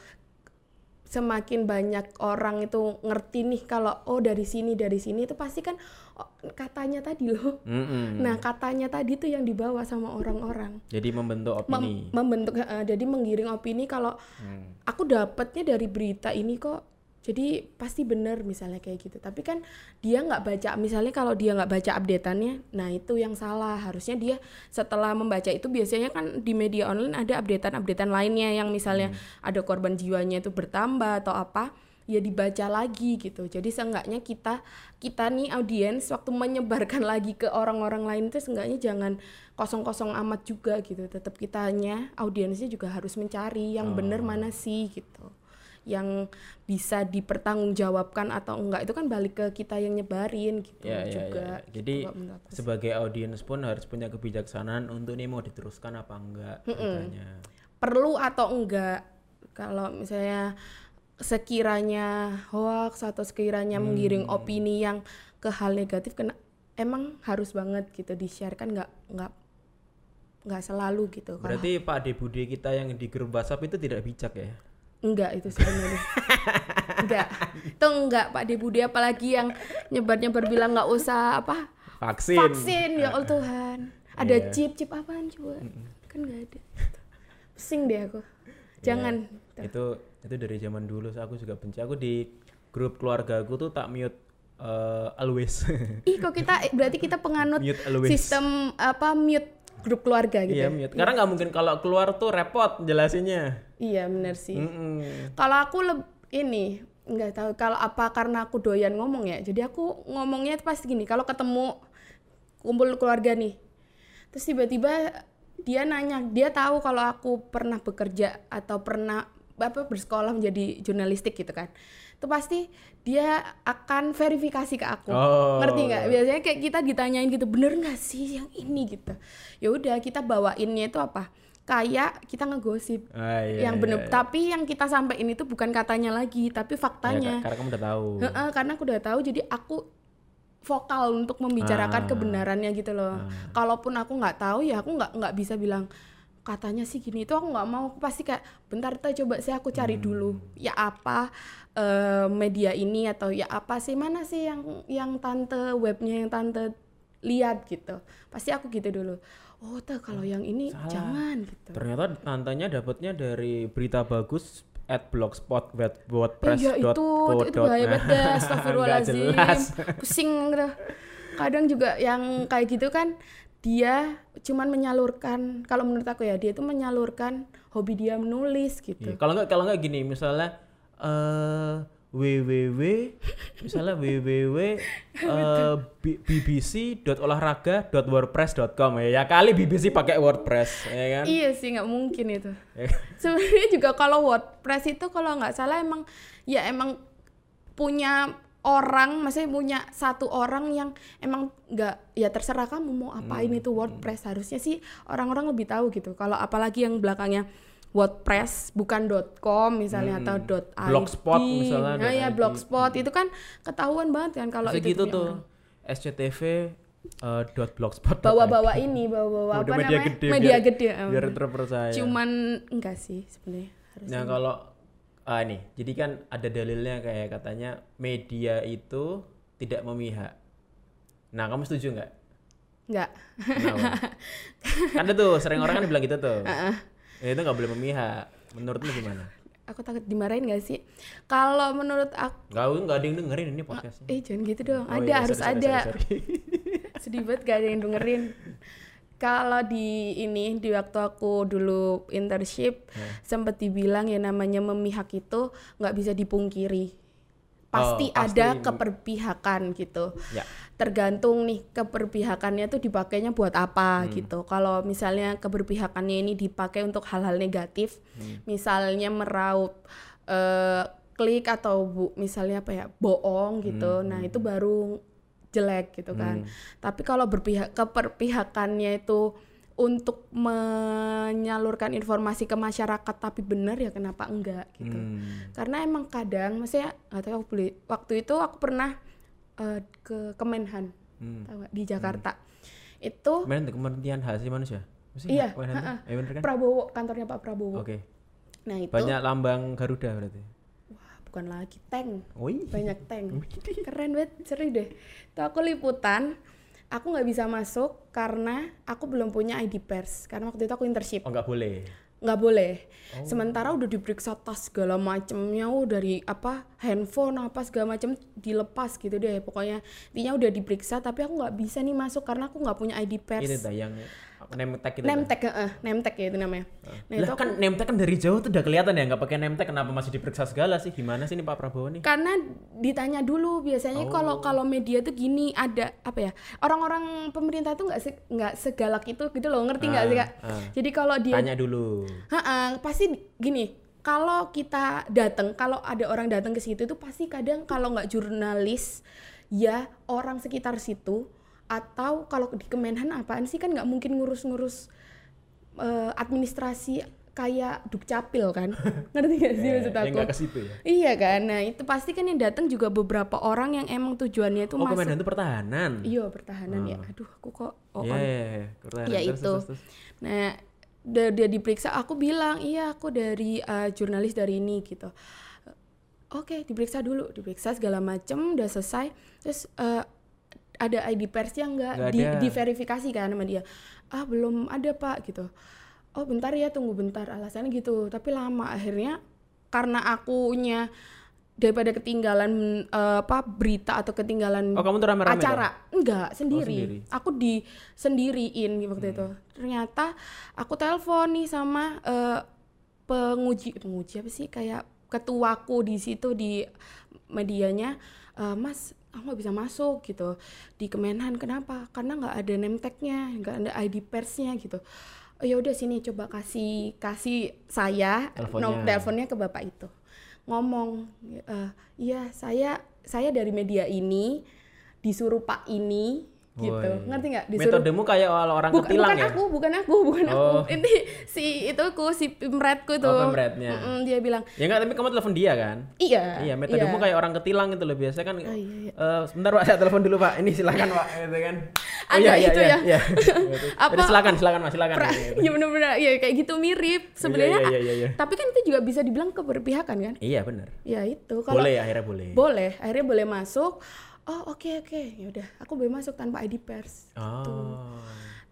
semakin banyak orang itu ngerti nih kalau oh dari sini dari sini itu pasti kan oh, katanya tadi loh. Mm-mm. Nah katanya tadi tuh yang dibawa sama orang-orang. Jadi membentuk Mem- opini. membentuk eh, jadi menggiring opini kalau Hmm. aku dapetnya dari berita ini kok jadi pasti bener misalnya kayak gitu. Tapi kan dia nggak baca misalnya kalau dia nggak baca updateannya nah itu yang salah. Harusnya dia setelah membaca itu biasanya kan di media online ada updatean updatean lainnya yang misalnya ada korban jiwanya itu bertambah atau apa ya dibaca lagi gitu. Jadi seenggaknya kita kita nih audiens waktu menyebarkan lagi ke orang-orang lain itu seenggaknya jangan kosong-kosong amat juga gitu. Tetap kitanya audiensnya juga harus mencari yang bener mana sih gitu yang bisa dipertanggungjawabkan atau enggak itu kan balik ke kita yang nyebarin gitu Ya, ya, ya, juga ya. Jadi menurut aku sih. sebagai audiens pun harus punya kebijaksanaan untuk nih mau diteruskan apa enggak beritanya. perlu atau enggak kalau misalnya sekiranya hoax atau sekiranya menggiring Hmm. opini yang ke hal negatif kena emang harus banget gitu di share kan nggak nggak nggak selalu gitu Berarti Pak Ade Bude kita yang di grup WhatsApp itu tidak bijak ya? Enggak itu sebenarnya. Enggak. Itu enggak Pak Debudi apalagi yang nyebar-nyebar bilang nggak usah apa Vaksin. vaksin. Ya Allah Tuhan. Ada Iya. chip chip apaan coba? Kan nggak ada. Pusing deh aku. Jangan. Itu itu dari zaman dulu. Aku juga benci. Aku di grup keluarga aku tuh tak mute eh, always. ih kok kita eh, berarti kita penganut Mute always. sistem apa mute grup keluarga gitu Iya ya? mute. Karena nggak mungkin kalau keluar tuh repot jelasinnya. iya bener sih Mm-mm. kalau aku ini nggak tahu kalau apa karena aku doyan ngomong ya jadi aku ngomongnya itu pasti gini kalau ketemu kumpul keluarga nih terus tiba-tiba dia nanya dia tahu kalau aku pernah bekerja atau pernah apa bersekolah menjadi jurnalistik gitu kan itu pasti dia akan verifikasi ke aku. Oh. ngerti nggak? Biasanya kayak kita ditanyain gitu bener nggak sih yang ini? gitu. Ya udah kita bawainnya itu apa? Kayak kita ngegosip Ah, iya, yang iya, bener. iya. tapi yang kita sampaikan itu bukan katanya lagi tapi Ya, faktanya ka- karena kamu udah tahu. Heeh, karena aku udah tahu jadi aku vokal untuk membicarakan Ah. kebenarannya gitu loh. Kalaupun aku nggak tahu ya aku nggak nggak bisa bilang katanya sih gini itu aku nggak mau aku pasti kayak bentar kita coba sih aku cari Hmm. dulu ya apa eh, media ini atau ya apa sih mana sih yang yang tante webnya yang tante lihat gitu pasti aku gitu dulu oh tuh kalau yang ini Salah. jangan gitu Ternyata tantenya dapatnya dari berita bagus at blogspot Iya itu, itu bahaya banget astagfirullahaladzim. Pusing gitu. Kadang juga yang kayak gitu kan dia cuman menyalurkan kalau menurut aku ya dia itu menyalurkan hobi dia menulis gitu. Iya, Kalau nggak kalau nggak gini misalnya eh www misalnya www eh, B- bbc.olahraga.wordpress.com ya. ya kali BBC pakai WordPress ya kan Iya sih nggak mungkin itu. Ya. Sebenarnya juga kalau WordPress itu kalau nggak salah emang ya emang punya orang, maksudnya punya satu orang yang emang nggak ya terserah kamu mau apain Hmm. itu WordPress harusnya sih orang-orang lebih tahu gitu. Kalau apalagi yang belakangnya WordPress bukan .com misalnya atau .id. Hmm. Blogspot misalnya, Nah, ya blogspot itu kan ketahuan banget kan kalau itu gitu tuh orang. SCTV eh, dot blogspot bawa-bawa ini bawa-bawa apa media namanya gede, media biar- gede biar terpercaya cuman enggak sih sebenarnya harusnya Nah kalau ah nih, jadi kan ada dalilnya kayak katanya media itu tidak memihak. Nah kamu setuju nggak? enggak Kenapa? kan ada tuh sering orang kan bilang gitu tuh. Ya, itu nggak boleh memihak. Menurutmu gimana? aku takut dimarahin gak sih kalau menurut aku Nggak, nggak ada yang dengerin ini podcastnya. eh jangan gitu dong Oh ada iya, harus sorry, sorry, ada sorry, sorry. sedih banget gak ada yang dengerin kalau di ini di waktu aku dulu internship sempet dibilang ya namanya memihak itu nggak bisa dipungkiri pasti Oh, pasti. ada keperpihakan gitu Ya. tergantung nih keberpihakannya tuh dipakainya buat apa Hmm. gitu. Kalau misalnya keberpihakannya ini dipakai untuk hal-hal negatif, Hmm. misalnya meraup eh, klik atau bu, misalnya apa ya bohong gitu, Hmm. nah itu baru jelek gitu kan. Tapi kalau berpihak keperpihakannya itu untuk menyalurkan informasi ke masyarakat tapi benar ya kenapa enggak gitu Hmm. karena emang kadang maksudnya tahu aku beli waktu itu aku pernah eh, ke Kemenhan Hmm. tahu di Jakarta itu Kemarin tuh kementerian hak asasi manusia. Sih? Iya, Kemenhan tuh? ha-ha. Eh, bener kan? Prabowo kantornya Pak Prabowo Oke. nah itu Banyak lambang Garuda berarti. Bukan lagi tank Wih. banyak tank keren banget seru deh tuh aku liputan aku nggak bisa masuk karena aku belum punya ID pers karena waktu itu aku internship Oh nggak boleh. nggak boleh. Oh. Sementara udah diperiksa tas segala macemnya, oh dari apa handphone apa segala macem dilepas gitu deh. Pokoknya intinya udah diperiksa, tapi aku nggak bisa nih masuk karena aku nggak punya ID Ini pers. yang name tag itu. dah. Name tag, eh, name tag ya itu namanya. Nah lah itu kan name tag kan dari jauh tuh udah kelihatan ya nggak pakai name tag kenapa masih diperiksa segala sih gimana sih nih Pak Prabowo nih karena ditanya dulu biasanya Oh. kalau kalau media tuh gini ada apa ya orang-orang pemerintah tuh nggak se- nggak segalak itu gitu loh ngerti nggak sih Ah, kak? ah. Jadi kalau dia tanya dulu Ha-ha, pasti gini kalau kita datang kalau ada orang datang ke situ itu pasti kadang kalau nggak jurnalis ya orang sekitar situ atau kalau di Kemenhan apaan sih? Kan nggak mungkin ngurus-ngurus eh, administrasi kayak dukcapil kan? Ngerti gak sih maksud yang aku? ke situ ya? Iya kan? Nah itu pasti kan yang datang juga beberapa orang yang emang tujuannya itu oh masuk. Komandan itu pertahanan? Iya pertahanan ya. Aduh aku kok oh, pertahanan. ya Terus, itu. terus, terus. nah dia, dia diperiksa aku bilang iya aku dari eh, jurnalis dari ini gitu. Oke diperiksa dulu. Diperiksa segala macem udah selesai. Terus eh, ada ID persnya nggak? Nggak di, diverifikasi kan sama dia. Ah belum ada pak gitu. Oh bentar ya tunggu bentar. Alasannya gitu. Tapi lama akhirnya karena akunya daripada ketinggalan eh, apa berita atau ketinggalan oh kamu acara. Enggak sendiri. sendiri. aku di sendiriin waktu itu. Ternyata aku telepon nih sama eh, penguji penguji apa sih? Kayak ketuaku di situ di medianya. "Eh, mas aku nggak bisa masuk gitu. Di Kemenhan kenapa? Karena nggak ada name tag-nya nggak ada ID persnya gitu. Oh ya udah sini coba kasih kasih saya Teleponnya. nom- teleponnya ke bapak itu. Ngomong "Eh, iya saya saya dari media ini disuruh pak ini gitu. Woi. ngerti nggak? Disuruh metodemu kayak orang bukan, ketilang bukan ya? aku bukan aku bukan Oh. aku ini si itu ku si pemretku itu Oh, pemretnya. Mm-mm, dia bilang. Ya enggak tapi kamu telepon dia kan? Iya. Iya metodemu kayak orang ketilang gitu loh biasa kan Oh, iya, iya. "Eh, sebentar pak saya telepon dulu pak. Ini silakan pak gitu kan. Oh, Ada iya, iya, itu iya, ya. iya. Apa- Jadi silakan silakan mas silakan. Pra- Gitu. ya benar-benar ya kayak gitu mirip sebenarnya. iya, iya, iya, iya. tapi kan itu juga bisa dibilang keberpihakan kan? Iya benar ya itu. Kalau boleh akhirnya boleh. Boleh akhirnya boleh masuk oh oke oke. Ya udah aku boleh masuk tanpa ID pers. Oh.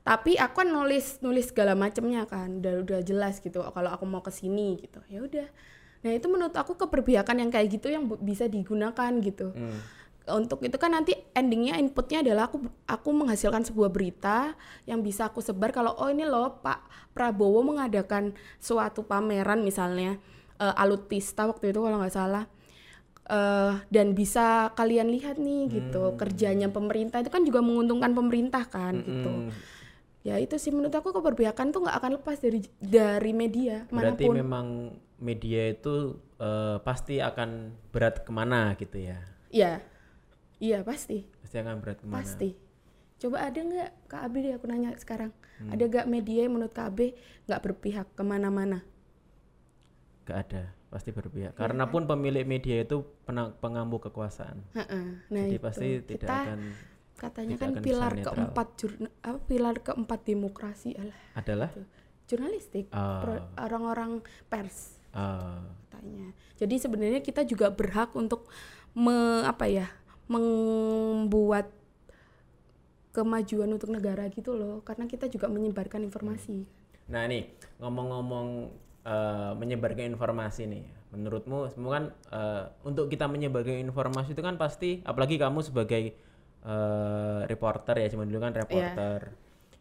Tapi aku kan nulis nulis segala macemnya kan. Udah udah jelas gitu kalau aku mau ke sini gitu. Ya udah. Nah itu menurut aku keberpihakan yang kayak gitu yang bisa digunakan gitu. Hmm. untuk itu kan nanti endingnya inputnya adalah aku aku menghasilkan sebuah berita yang bisa aku sebar kalau oh ini loh Pak Prabowo mengadakan suatu pameran misalnya eh, alutsista waktu itu kalau nggak salah eh, dan bisa kalian lihat nih gitu kerjanya pemerintah itu kan juga menguntungkan pemerintah kan gitu. Hmm, ya itu sih menurut aku keberpihakan tuh nggak akan lepas dari dari media berarti mana pun. memang media itu eh, pasti akan berat ke mana gitu ya? Iya. Iya pasti. Pasti akan berat ke mana? Pasti. Coba ada nggak kak Abi deh aku nanya sekarang. Hmm. ada nggak media yang menurut kak Abi nggak berpihak ke mana-mana? Gak ada pasti berpihak Iya. karena pun pemilik media itu pengambu kekuasaan nah jadi itu. pasti tidak Kita akan katanya tidak kan akan pilar keempat jurna, apa pilar keempat demokrasi alah adalah jurnalistik Ah. orang-orang pers eh, katanya. Jadi sebenarnya kita juga berhak untuk me, apa ya membuat kemajuan untuk negara gitu loh, karena kita juga menyebarkan informasi. Nah nih ngomong-ngomong eh, menyebarkan informasi nih, menurutmu semua kan eh, untuk kita menyebarkan informasi itu kan pasti, apalagi kamu sebagai eh, reporter ya, cuma dulu kan Iya. reporter,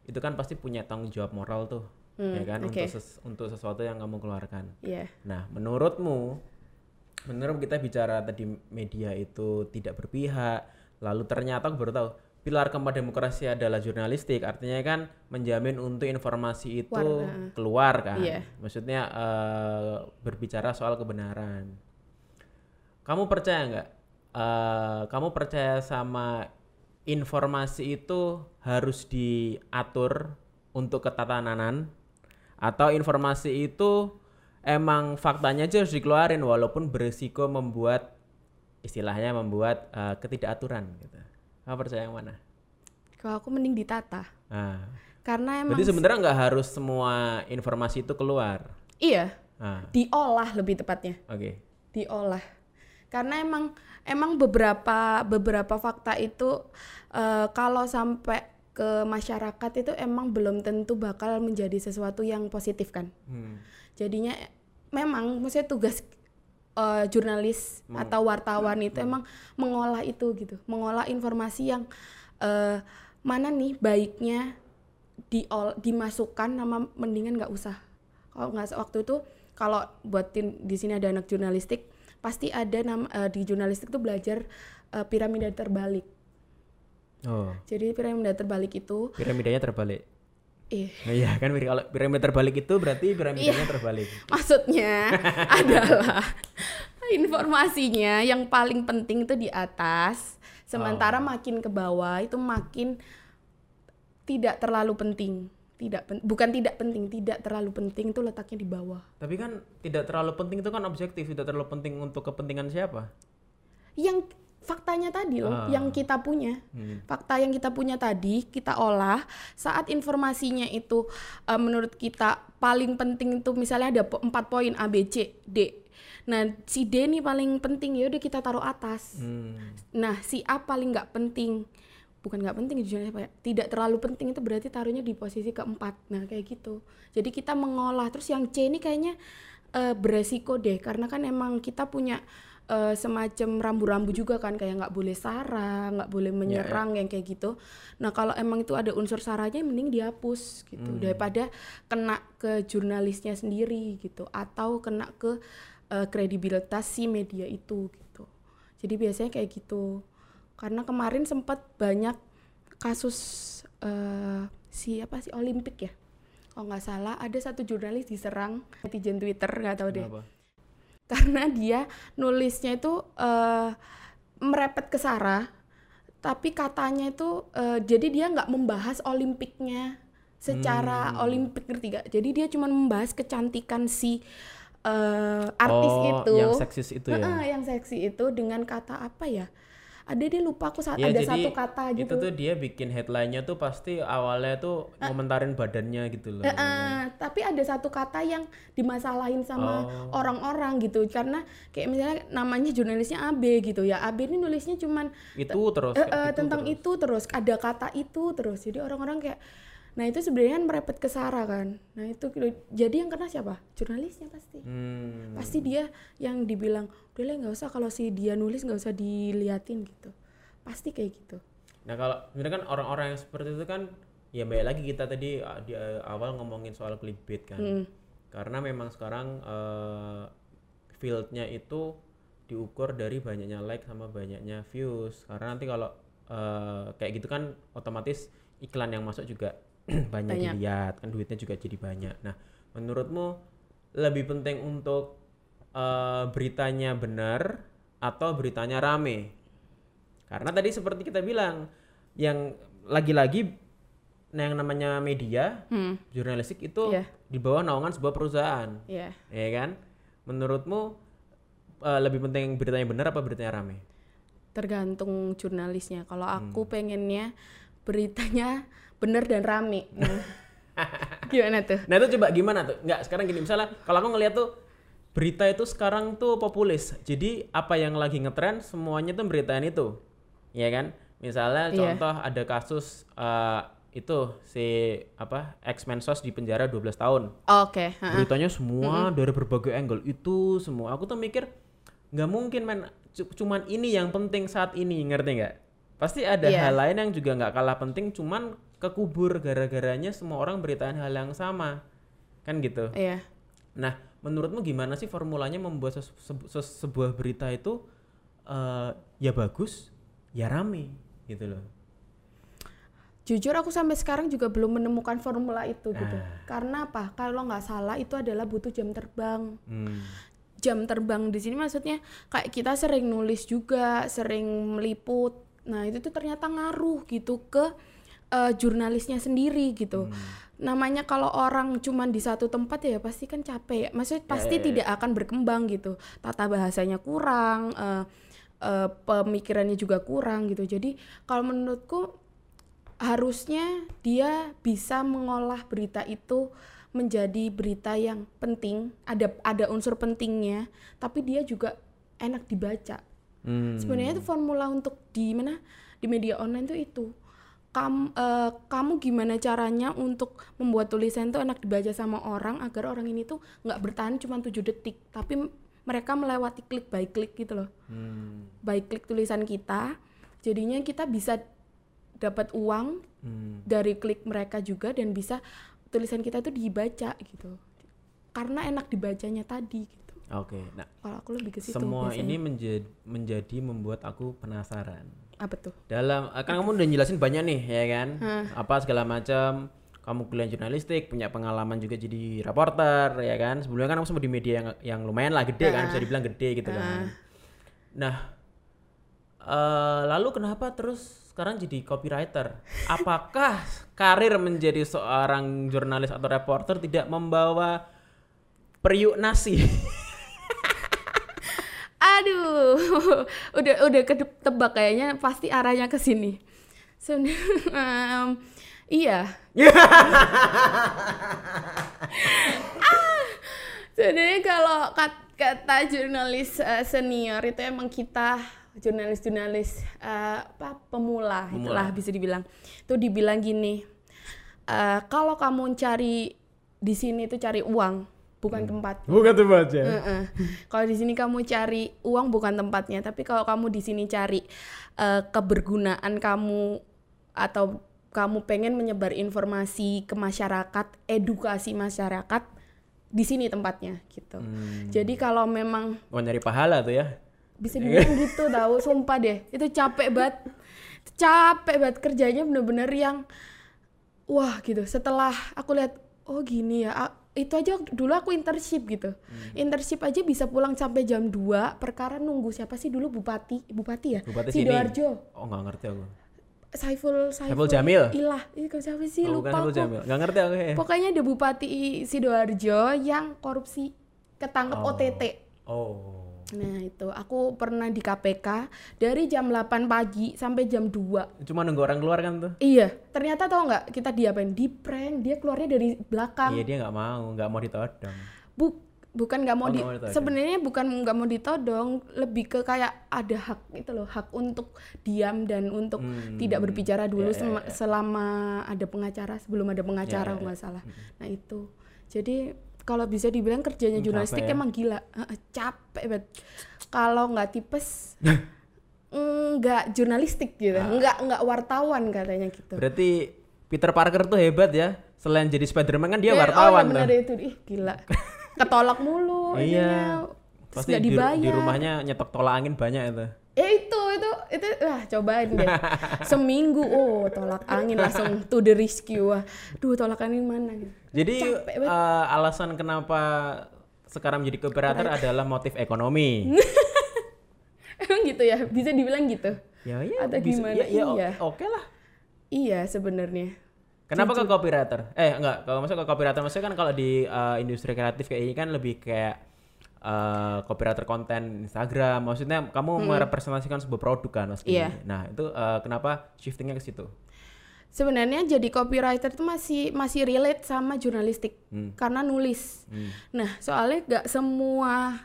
itu kan pasti punya tanggung jawab moral tuh, ya kan oke. untuk ses- untuk sesuatu yang kamu keluarkan. Iya. Nah menurutmu, menurut kita bicara tadi media itu tidak berpihak, lalu ternyata aku baru tahu pilar keempat demokrasi adalah jurnalistik, artinya kan menjamin untuk informasi itu Warna. keluar kan, Iya. maksudnya eh, berbicara soal kebenaran. Kamu percaya nggak? eh, kamu percaya sama informasi itu harus diatur untuk ketatanan atau informasi itu emang faktanya aja harus dikeluarin walaupun berisiko membuat istilahnya membuat eh, ketidakaturan gitu. Kamu percaya yang mana? Kalau aku mending ditata, Nah, karena emang berarti sebenarnya nggak harus semua informasi itu keluar. iya Nah, diolah lebih tepatnya. oke. diolah karena emang emang beberapa beberapa fakta itu eh, kalau sampai ke masyarakat itu emang belum tentu bakal menjadi sesuatu yang positif kan Hmm. jadinya memang maksudnya tugas eh, jurnalis atau wartawan itu emang mengolah itu gitu mengolah informasi yang eh, mana nih baiknya diol dimasukkan nama mendingan nggak usah. Kalau nggak waktu itu kalau buatin di sini ada anak jurnalistik pasti ada nama eh, di jurnalistik tuh belajar eh, piramida terbalik. Oh, jadi piramida terbalik itu piramidanya terbalik. Nah, iya kan kalau piramida terbalik itu berarti piramidanya Iya. terbalik. maksudnya adalah informasinya yang paling penting itu di atas sementara makin ke bawah itu makin tidak terlalu penting tidak pen- bukan tidak penting tidak terlalu penting itu letaknya di bawah Tapi kan tidak terlalu penting itu kan objektif, tidak terlalu penting untuk kepentingan siapa? yang faktanya tadi loh Ah. yang kita punya. Hmm. fakta yang kita punya tadi kita olah saat informasinya itu eh, menurut kita paling penting itu misalnya ada empat poin A B C D. Nah si D ini paling penting ya udah kita taruh atas. Hmm. nah si A paling nggak penting. Bukan nggak penting jujur apa ya. Tidak terlalu penting itu berarti taruhnya di posisi keempat. Nah kayak gitu. Jadi kita mengolah. Terus yang C ini kayaknya eh, beresiko deh. Karena kan emang kita punya eh, semacam rambu-rambu juga kan kayak nggak boleh sara nggak boleh menyerang yang kayak gitu. Nah kalau emang itu ada unsur saranya mending dihapus gitu daripada kena ke jurnalisnya sendiri gitu atau kena ke eh, kredibilitas si media itu gitu. Jadi biasanya kayak gitu. Karena kemarin sempat banyak kasus eh, si apa sih Olimpik ya? Kalau nggak salah ada satu jurnalis diserang netizen Twitter nggak tahu deh. Kenapa? Karena dia nulisnya itu eh, merepet ke Sarah tapi katanya itu eh, jadi dia nggak membahas Olimpiknya secara Hmm. Olimpik ngerti gak? Jadi dia cuma membahas kecantikan si eh, artis oh, itu yang seksis itu ya. Heeh, yang seksi itu dengan kata apa ya? Ada dia lupa aku saat Ya, ada satu kata gitu. Itu tuh dia bikin headline-nya tuh pasti awalnya tuh ngomentarin badannya gitu loh. Heeh, tapi ada satu kata yang dimasalahin sama Oh. orang-orang gitu karena kayak misalnya namanya jurnalisnya AB gitu ya. AB ini nulisnya cuman Itu terus kayak eh, gitu tentang terus. itu terus ada kata itu terus. Jadi orang-orang kayak nah itu sebenarnya kan merepet ke Sarah kan. Nah itu jadi yang kena siapa? Jurnalisnya pasti. Hmm. Pasti dia yang dibilang udah lah nggak usah kalau si dia nulis nggak usah diliatin gitu. Pasti kayak gitu. Nah kalau sebenarnya kan orang-orang yang seperti itu kan ya baik lagi kita tadi uh, di uh, awal ngomongin soal clickbait kan. Mm. Karena memang sekarang uh, fieldnya itu diukur dari banyaknya like sama banyaknya views karena nanti kalau eh, kayak gitu kan otomatis iklan yang masuk juga banyak, Banyak. dilihat kan duitnya juga jadi banyak nah menurutmu lebih penting untuk eh, beritanya benar atau beritanya rame karena tadi seperti kita bilang yang lagi-lagi nah yang namanya media Hmm, jurnalistik itu Iya. di bawah naungan sebuah perusahaan iya. ya kan menurutmu eh, lebih penting beritanya benar apa beritanya rame Tergantung jurnalisnya. Kalau Hmm. aku pengennya beritanya bener dan rame. Gimana tuh? nah itu coba gimana tuh nggak sekarang gini misalnya kalau aku ngeliat tuh berita itu sekarang tuh populis jadi apa yang lagi ngetren semuanya tuh beritain itu ya kan misalnya Iya. contoh ada kasus eh, itu si apa ex mensos di penjara 12 tahun Oke, ha-ha. beritanya semua dari berbagai angle itu semua aku tuh mikir nggak mungkin men cu- cuman ini yang penting saat ini ngerti nggak pasti ada Iya. hal lain yang juga nggak kalah penting cuman kekubur gara-garanya semua orang beritain hal yang sama kan gitu Iya. nah menurutmu gimana sih formulanya membuat se- se- sebuah berita itu eh, ya bagus ya rame gitu loh Jujur aku sampai sekarang juga belum menemukan formula itu gitu. Ah. Karena apa? Kalau nggak salah itu adalah butuh jam terbang. Hmm. Jam terbang di sini maksudnya kayak kita sering nulis juga, sering meliput. Nah itu tuh ternyata ngaruh gitu ke eh, jurnalisnya sendiri gitu. Namanya kalau orang cuman di satu tempat ya pasti kan capek. ya. Maksudnya pasti ya, ya. tidak akan berkembang gitu. Tata bahasanya kurang, eh, eh, pemikirannya juga kurang gitu. Jadi kalau menurutku harusnya dia bisa mengolah berita itu menjadi berita yang penting, ada ada unsur pentingnya, tapi dia juga enak dibaca. Hmm. Sebenarnya itu formula untuk di mana di media online tuh itu. Kamu kamu gimana caranya untuk membuat tulisan itu enak dibaca sama orang agar orang ini tuh nggak bertahan cuma 7 detik, tapi mereka melewati klik by klik gitu loh. Hmm. By klik tulisan kita, jadinya kita bisa dapat uang Hmm. dari klik mereka juga dan bisa tulisan kita itu dibaca gitu. Karena enak dibacanya tadi gitu. oke nah Kalau aku lebih ke situ semua biasanya. ini menjadi menjadi membuat aku penasaran apa tuh? dalam eh, kan kamu udah jelasin banyak nih ya kan? Apa segala macam. Kamu kuliah jurnalistik punya pengalaman juga jadi reporter ya kan? Sebelumnya kan kamu sempat di media yang yang lumayan lah gede kan? Bisa dibilang gede gitu kan. Nah eh, lalu kenapa terus sekarang jadi copywriter? Apakah karir menjadi seorang jurnalis atau reporter tidak membawa periuk nasi Aduh, udah udah ketebak kayaknya pasti arahnya ke sini. Sebenarnya, em, iya. Ah, Sebenarnya kalau kat- kata jurnalis eh, senior itu emang kita jurnalis-jurnalis eh, apa pemula, itulah bisa dibilang. Itu dibilang gini, eh, kalau kamu cari di sini tuh cari uang, bukan tempat. bukan tuh baca Heeh. Kalau di sini kamu cari uang bukan tempatnya, tapi kalau kamu di sini cari eh, kebergunaan kamu atau kamu pengen menyebar informasi ke masyarakat, edukasi masyarakat, di sini tempatnya gitu. Jadi kalau memang mau nyari pahala tuh ya bisa dibilang gitu tahu, sumpah deh, itu capek banget, capek banget kerjanya bener-bener yang wah gitu. Setelah aku lihat oh gini ya, itu aja dulu aku internship gitu, internship aja bisa pulang sampai jam 2 perkara nunggu siapa sih dulu bupati, bupati ya, Bupati sidoarjo, Oh nggak ngerti aku. Saiful Saiful, Saiful Jamil? Ilah, itu siapa sih Oh, lupa aku. Jamil. Nggak ngerti aku. ya. Pokoknya ada bupati sidoarjo yang korupsi ketangkep OTT. Oh. Nah itu aku pernah di KPK dari jam 8 pagi sampai jam 2 Cuma nunggu orang keluar kan tuh. Iya ternyata tau nggak kita diapain di prank dia keluarnya dari belakang Iya dia nggak mau, nggak mau ditodong. Bu- bukan nggak mau Oh, di mau sebenarnya bukan nggak mau ditodong lebih ke kayak ada hak itu loh hak untuk diam dan untuk Hmm. tidak berbicara dulu ya, sema- ya. selama ada pengacara sebelum ada pengacara Ya, ya, kalau nggak ya. salah nah itu jadi kalau bisa dibilang kerjanya Hmm, jurnalistik ya. emang gila capek banget kalau nggak tipes nggak jurnalistik gitu Ah. nggak nggak wartawan katanya gitu Berarti Peter Parker tuh hebat ya. Selain jadi Spiderman kan dia wartawan oh, tuh. ya bener itu ih gila ketolak mulu Iya. Pasti di, dibayar di rumahnya nyetok tolak angin banyak itu. ya itu itu itu wah cobain deh seminggu oh tolak angin langsung to the rescue wah duh tolak angin mana gitu Jadi eh, alasan kenapa sekarang menjadi copywriter adalah motif ekonomi. emang gitu ya bisa dibilang gitu ya ya Atau bisa- gimana? ya, ya, Iya. oke lah. iya sebenarnya Kenapa ke copywriter? Eh enggak, kalau masuk ke copywriter maksudnya kan kalau di uh, industri kreatif kayak ini kan lebih kayak uh, copywriter konten Instagram. Maksudnya kamu merepresentasikan sebuah produk kan. Hmm. Iya. Nah, itu uh, kenapa shiftingnya ke situ? Sebenarnya jadi copywriter itu masih masih relate sama jurnalistik Hmm. karena nulis nah soalnya nggak semua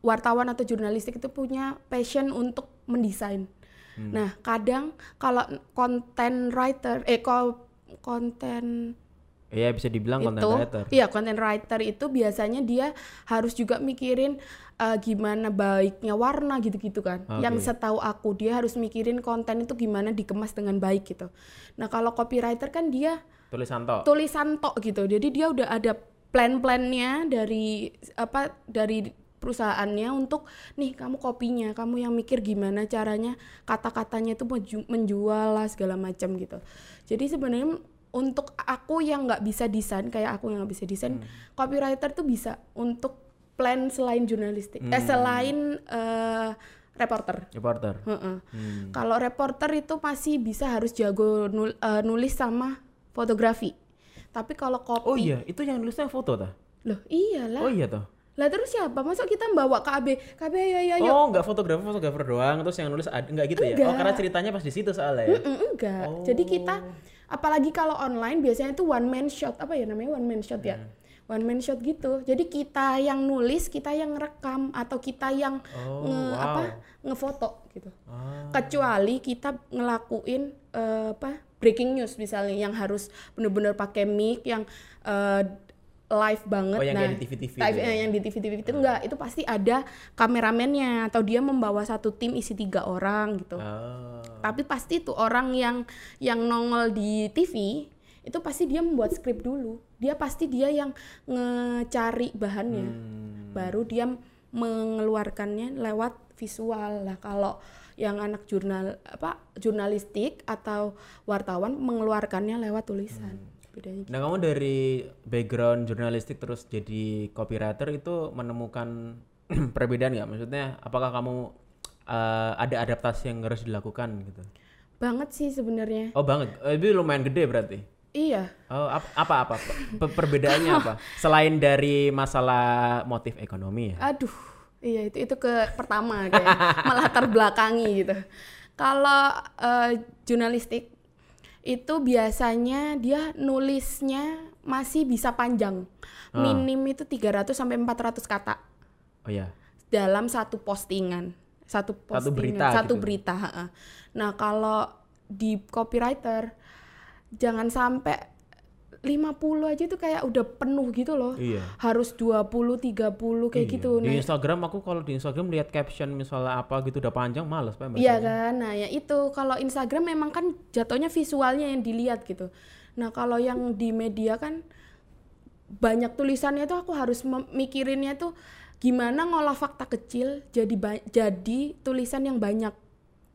wartawan atau jurnalistik itu punya passion untuk mendesain Hmm. nah kadang kalau content writer eh ko- konten Iya, bisa dibilang content itu writer. iya content writer itu biasanya dia harus juga mikirin uh, gimana baiknya warna gitu-gitu kan. Yang setahu aku dia harus mikirin konten itu gimana dikemas dengan baik gitu. Nah kalau copywriter kan dia Tulisan tok. tulisan tok gitu. Jadi dia udah ada plan-plannya dari apa dari perusahaannya untuk nih kamu kopinya kamu yang mikir gimana caranya kata-katanya itu menju- menjual lah segala macam gitu. Jadi sebenarnya untuk aku yang nggak bisa desain kayak aku yang nggak bisa desain copywriter tuh bisa untuk plan selain jurnalistik eh selain eh, reporter Reporter. Heeh. Hmm. Kalau reporter itu masih bisa harus jago nul- eh, nulis sama fotografi. Tapi kalau kopi, Oh iya, itu yang nulisnya foto tah? loh iyalah. Oh iya toh. Lah terus siapa? Masa kita bawa KB? KB ya ya yuk. Oh, enggak fotografer, fotografer doang terus yang nulis enggak gitu ya. Oh, karena ceritanya pas di situ soalnya ya. Mm, enggak. Jadi kita apalagi kalau online biasanya itu one man shot apa ya namanya one man shot ya. One man shot gitu. Jadi kita yang nulis, kita yang rekam atau kita yang Oh, nge wow. apa ngefoto gitu. Ah. kecuali kita ngelakuin eh, apa breaking news misalnya yang harus bener-bener pakai mic yang eh, live banget Oh, yang nah di TV-TV live, gitu ya? eh, yang di TV-TV itu enggak itu pasti ada kameramennya atau dia membawa satu tim isi tiga orang gitu Ah. tapi pasti tuh orang yang yang nongol di TV itu pasti dia membuat skrip dulu dia pasti dia yang ngecari bahannya Hmm. baru dia mengeluarkannya lewat visual lah kalau yang anak jurnal apa jurnalistik atau wartawan mengeluarkannya lewat tulisan bedanya Nah, kamu dari background jurnalistik terus jadi copywriter itu menemukan perbedaan nggak? Maksudnya, apakah kamu eh, ada adaptasi yang harus dilakukan gitu? banget sih sebenarnya Oh banget, itu lumayan gede berarti. Iya. Oh ap- apa apa, Pe- perbedaannya apa? Selain dari masalah motif ekonomi ya? aduh iya itu itu ke pertama kayak malah terbelakangi gitu. Kalau eh, jurnalistik itu biasanya dia nulisnya masih bisa panjang. Minim itu 300 sampai 400 kata. Oh ya, dalam satu postingan. Satu postingan berita satu gitu. berita nah kalau di copywriter jangan sampai 50 aja tuh kayak udah penuh gitu loh iya. harus 20 30 kayak Iya. gitu Di nah Instagram aku kalau di Instagram lihat caption misalnya apa gitu udah panjang males pak. iya kan nah ya itu kalau Instagram memang kan jatuhnya visualnya yang dilihat gitu nah kalau yang di media kan banyak tulisannya tuh aku harus mikirinnya tuh gimana ngolah fakta kecil jadi jadi tulisan yang banyak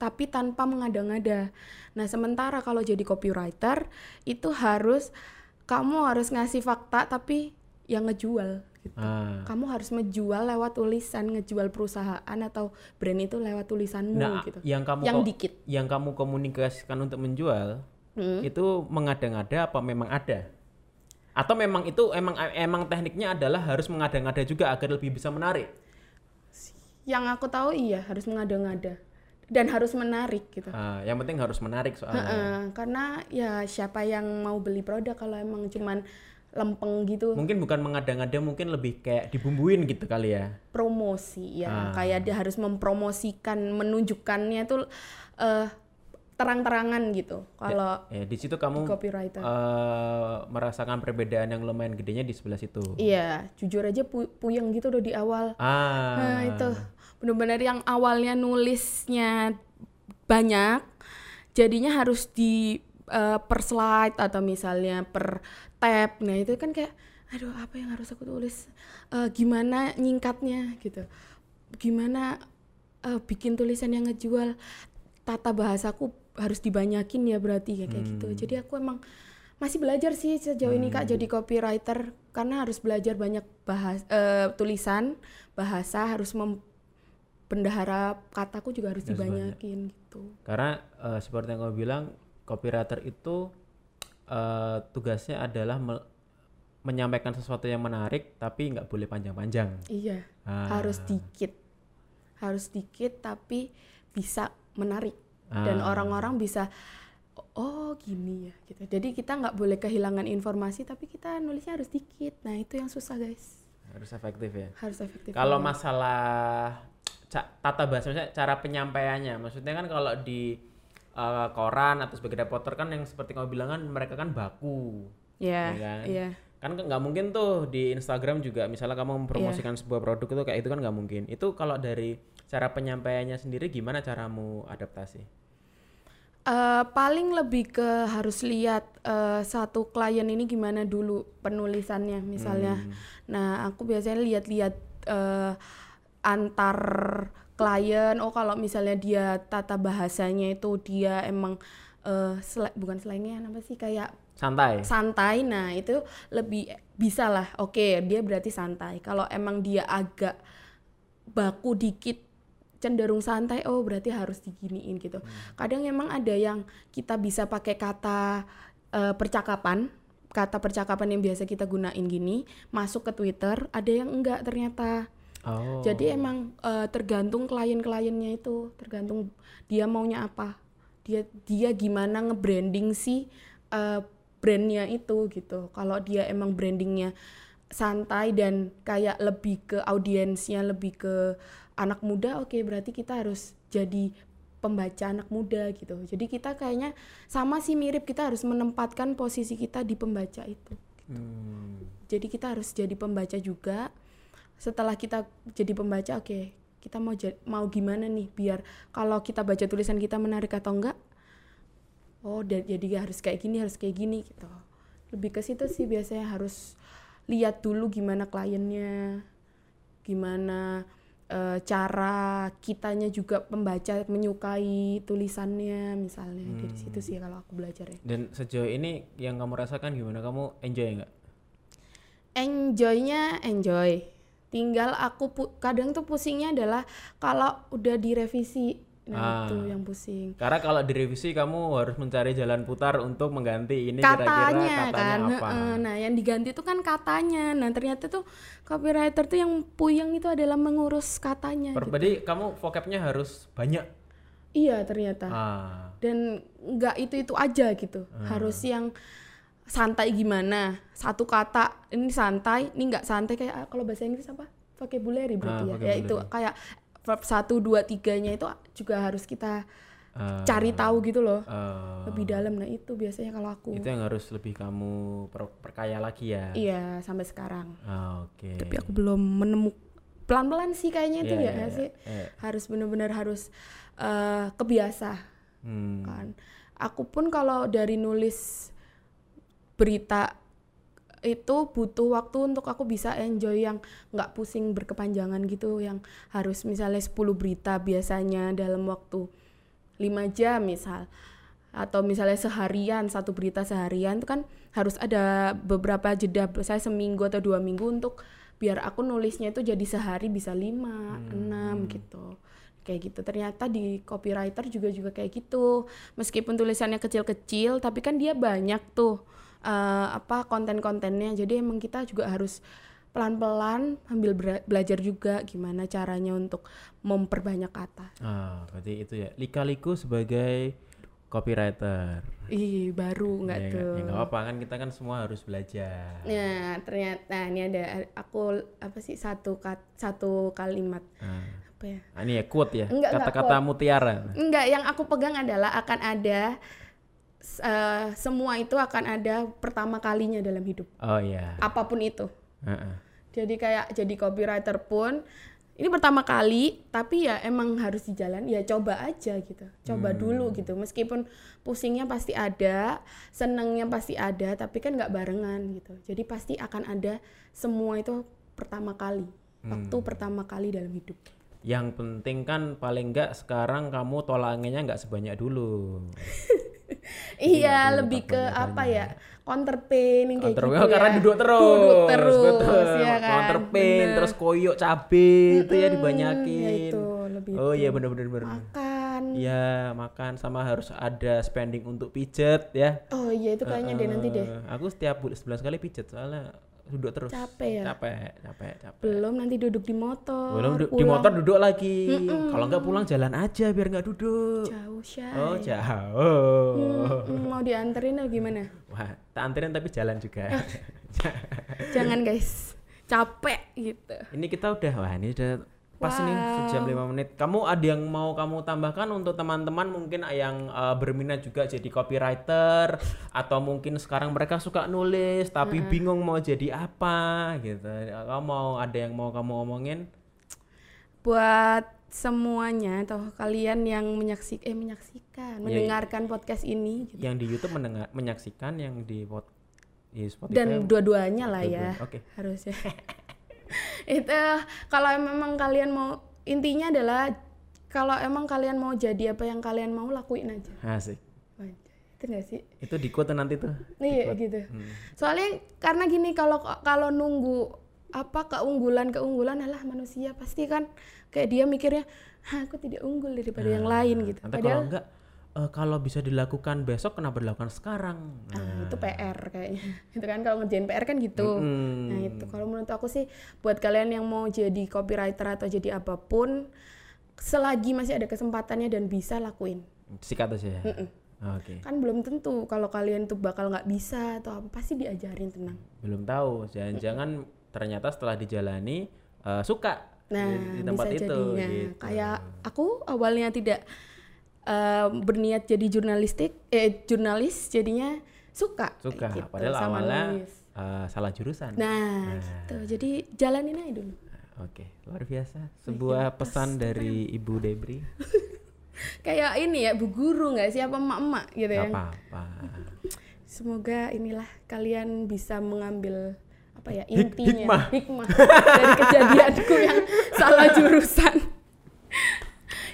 tapi tanpa mengada-ngada. Nah, sementara kalau jadi copywriter itu harus kamu harus ngasih fakta tapi yang ngejual gitu. Ah. Kamu harus menjual lewat tulisan, ngejual perusahaan atau brand itu lewat tulisanmu Nah, gitu. yang kamu Yang dikit. yang kamu komunikasikan untuk menjual Hmm. itu mengada-ngada apa memang ada? Atau memang itu emang emang tekniknya adalah harus mengada-ngada juga agar lebih bisa menarik? Yang aku tahu iya harus mengada-ngada dan harus menarik gitu. Ah, yang penting harus menarik soalnya. Heeh, karena ya siapa yang mau beli produk kalau emang cuman lempeng gitu Mungkin bukan mengada-ngada, mungkin lebih kayak dibumbuin gitu kali ya. promosi Ah. ya kayak dia harus mempromosikan menunjukkannya tuh eh, terang-terangan gitu kalau Ya, di situ kamu copywriter eh, merasakan perbedaan yang lumayan gedenya di sebelah situ. iya jujur aja pu- puyeng gitu udah di awal Ah. nah itu bener-bener yang awalnya nulisnya banyak jadinya harus di eh, per slide atau misalnya per tab. Nah itu kan kayak aduh apa yang harus aku tulis? Eh, gimana nyingkatnya? Gitu. Gimana eh, bikin tulisan yang ngejual? Tata bahasaku harus dibanyakin ya berarti kayak kayak gitu jadi aku emang masih belajar sih sejauh ini kak jadi copywriter karena harus belajar banyak bahas eh, tulisan bahasa harus membendahara kataku juga harus dibanyakin gitu Karena eh, seperti yang kamu bilang, copywriter itu eh, tugasnya adalah me- menyampaikan sesuatu yang menarik, tapi nggak boleh panjang-panjang. iya Ah. harus dikit harus dikit tapi bisa menarik dan Ah. orang-orang bisa oh gini ya gitu jadi kita nggak boleh kehilangan informasi tapi kita nulisnya harus dikit nah itu yang susah guys Harus efektif ya. harus efektif Kalau masalah tata bahasa, maksudnya cara penyampaiannya, maksudnya kan kalau di eh, koran atau sebagai reporter kan yang seperti kamu bilang kan mereka kan baku, ya ya kan? iya Kan nggak mungkin tuh di Instagram juga, misalnya kamu mempromosikan sebuah produk itu kayak itu kan nggak mungkin. Itu kalau dari cara penyampaiannya sendiri gimana caramu adaptasi? Eh, paling lebih ke harus lihat eh, satu klien ini gimana dulu penulisannya misalnya. Nah aku biasanya lihat-lihat eh, antar klien. Oh kalau misalnya dia tata bahasanya itu dia emang eh, sla- bukan slangnya apa sih kayak Santai. santai. Nah itu lebih bisa lah. Oke dia berarti santai. Kalau emang dia agak baku dikit cenderung santai oh berarti harus diginiin gitu kadang emang ada yang kita bisa pakai kata eh, percakapan kata percakapan yang biasa kita gunain gini masuk ke Twitter ada yang enggak ternyata Oh. jadi emang eh, tergantung klien-kliennya itu tergantung dia maunya apa dia dia gimana nge-branding si eh, brandnya itu gitu kalau dia emang brandingnya santai dan kayak lebih ke audiensnya lebih ke anak muda oke berarti kita harus jadi pembaca anak muda gitu jadi kita kayaknya sama sih mirip kita harus menempatkan posisi kita di pembaca itu Hmm. jadi kita harus jadi pembaca juga setelah kita jadi pembaca oke kita mau mau gimana nih biar kalau kita baca tulisan kita menarik atau enggak oh jadi harus kayak gini harus kayak gini gitu. Lebih ke situ sih biasanya harus lihat dulu gimana kliennya gimana eh, cara kitanya juga pembaca menyukai tulisannya misalnya. Dari situ sih kalau aku belajar ya. Dan sejauh ini yang kamu rasakan gimana? Kamu enjoy nggak? enjoynya enjoy tinggal aku kadang tuh pusingnya adalah kalau udah direvisi nah Ah. itu yang pusing Karena kalau direvisi kamu harus mencari jalan putar untuk mengganti ini kira-kira katanya katanya kan apa. nah yang diganti itu kan katanya nah ternyata tuh copywriter tuh yang puyeng itu adalah mengurus katanya Per- gitu. Kamu vocabnya harus banyak. iya ternyata Ah. dan nggak itu itu aja gitu harus yang santai gimana satu kata ini santai ini nggak santai kayak ah, kalau bahasa Inggris apa vocabulary berarti Ah, ya ya itu kayak verb satu dua tiganya itu juga harus kita Ah. cari tahu gitu loh Ah. lebih dalam nah itu biasanya kalau aku itu yang harus lebih kamu per- perkaya lagi ya. iya sampai sekarang Ah, Oke. tapi aku belum menemukan pelan-pelan sih kayaknya itu Iya, ya iya. sih Iya. harus benar-benar harus eh, kebiasa Hmm. kan aku pun kalau dari nulis berita itu butuh waktu untuk aku bisa enjoy yang nggak pusing berkepanjangan gitu yang harus misalnya 10 berita biasanya dalam waktu 5 jam misal atau misalnya seharian satu berita seharian itu kan harus ada beberapa jeda saya seminggu atau dua minggu untuk biar aku nulisnya itu jadi sehari bisa lima enam gitu. Kayak gitu. Ternyata di copywriter juga juga kayak gitu. Meskipun tulisannya kecil-kecil tapi kan dia banyak tuh eh, apa konten-kontennya jadi emang kita juga harus pelan-pelan sambil bera- belajar juga gimana caranya untuk memperbanyak kata Ah, berarti itu ya. Lika-liku sebagai copywriter. ih baru nggak ya, tuh Ya nggak apa-apa kan kita kan semua harus belajar. Nah, ternyata ini ada aku apa sih satu kat, satu kalimat Ah. apa ya? Ah, ini ya quote ya. Kata-kata mutiara. Enggak, yang aku pegang adalah akan ada eh, semua itu akan ada pertama kalinya dalam hidup. Oh iya. Apa pun itu. Heeh. Jadi kayak jadi copywriter pun ini pertama kali, tapi ya emang harus di jalan ya coba aja gitu. Coba dulu gitu. Meskipun pusingnya pasti ada, senengnya pasti ada, tapi kan nggak barengan gitu. Jadi pasti akan ada semua itu pertama kali. Waktu pertama kali dalam hidup. Yang penting kan paling enggak sekarang kamu tolak anginnya nggak sebanyak dulu. iya perlu lebih ke apa ya counter pain yang kayak Counter gitu karena ya. duduk terus. duduk terus Betul. ya kan Counter pain, Bener. terus koyok cabe itu ya Mm, dibanyakin. ya itu lebih oh iya bener-bener bener. makan Iya makan sama harus ada spending untuk pijet ya. oh iya itu kayaknya deh nanti deh Eh, Aku setiap bulan 11 kali pijet soalnya duduk terus. Capek ya? Capek, capek, capek. belum nanti duduk di motor Belum du- di pulang motor duduk lagi. Kalau nggak pulang jalan aja biar nggak duduk. jauh shy Oh jauh. Mm, mau dianterin atau gimana Wah, tak anterin tapi jalan juga. jangan guys capek gitu ini kita udah wah ini udah pas nih Wow. sejam lima menit. Kamu ada yang mau kamu tambahkan untuk teman-teman mungkin yang uh, berminat juga jadi copywriter atau mungkin sekarang mereka suka nulis tapi bingung mau jadi apa gitu. Kamu mau ada yang mau kamu omongin? buat semuanya atau kalian yang menyaksik eh menyaksikan Iya, mendengarkan podcast ini gitu. Yang di YouTube mendengar menyaksikan yang di pod di Spotify. dan dua-duanya lah ya Dua-duanya, Oke. harusnya itu kalau memang kalian mau intinya adalah kalau emang kalian mau jadi apa yang kalian mau lakuin aja. Asik. Itu gak sih? Itu di quote nanti tuh. iya gitu. Soalnya karena gini kalau kalau nunggu apa keunggulan keunggulan adalah manusia pasti kan kayak dia mikirnya aku tidak unggul daripada yang lain gitu. Nanti kalau padahal enggak eh, kalau bisa dilakukan besok kenapa dilakukan sekarang? ah, itu PR kayaknya itu kan kalau ngerjain PR kan gitu Hmm. Nah itu kalau menurut aku sih buat kalian yang mau jadi copywriter atau jadi apa pun selagi masih ada kesempatannya dan bisa lakuin. Sikat aja ya. Oke. Kan belum tentu kalau kalian tuh bakal nggak bisa atau apa pasti diajarin tenang. Belum tahu. Jangan-jangan ternyata setelah dijalani eh, suka Nah di, di tempat bisa itu. jadinya gitu. kayak aku awalnya tidak eh, berniat jadi jurnalistik eh jurnalis jadinya suka Suka. gitu, Padahal sama awalnya nulis. eh, salah jurusan. Nah, gitu. Jadi jalanin aja dulu. Oke, luar biasa. Sebuah pesan dari Ibu Debri. Kayak ini ya bu guru nggak sih apa emak-emak gitu ya. Apa-apa. Semoga inilah kalian bisa mengambil apa ya intinya hikmah, dari kejadianku yang salah jurusan.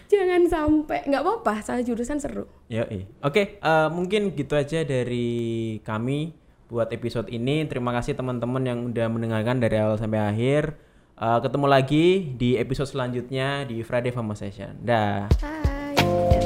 Jangan sampai nggak apa-apa salah jurusan seru. Yoi. Oke, eh, mungkin gitu aja dari kami buat episode ini. Terima kasih teman-teman yang udah mendengarkan dari awal sampai akhir. Eh, ketemu lagi di episode selanjutnya di Friday Famo Session. Dah. Hai.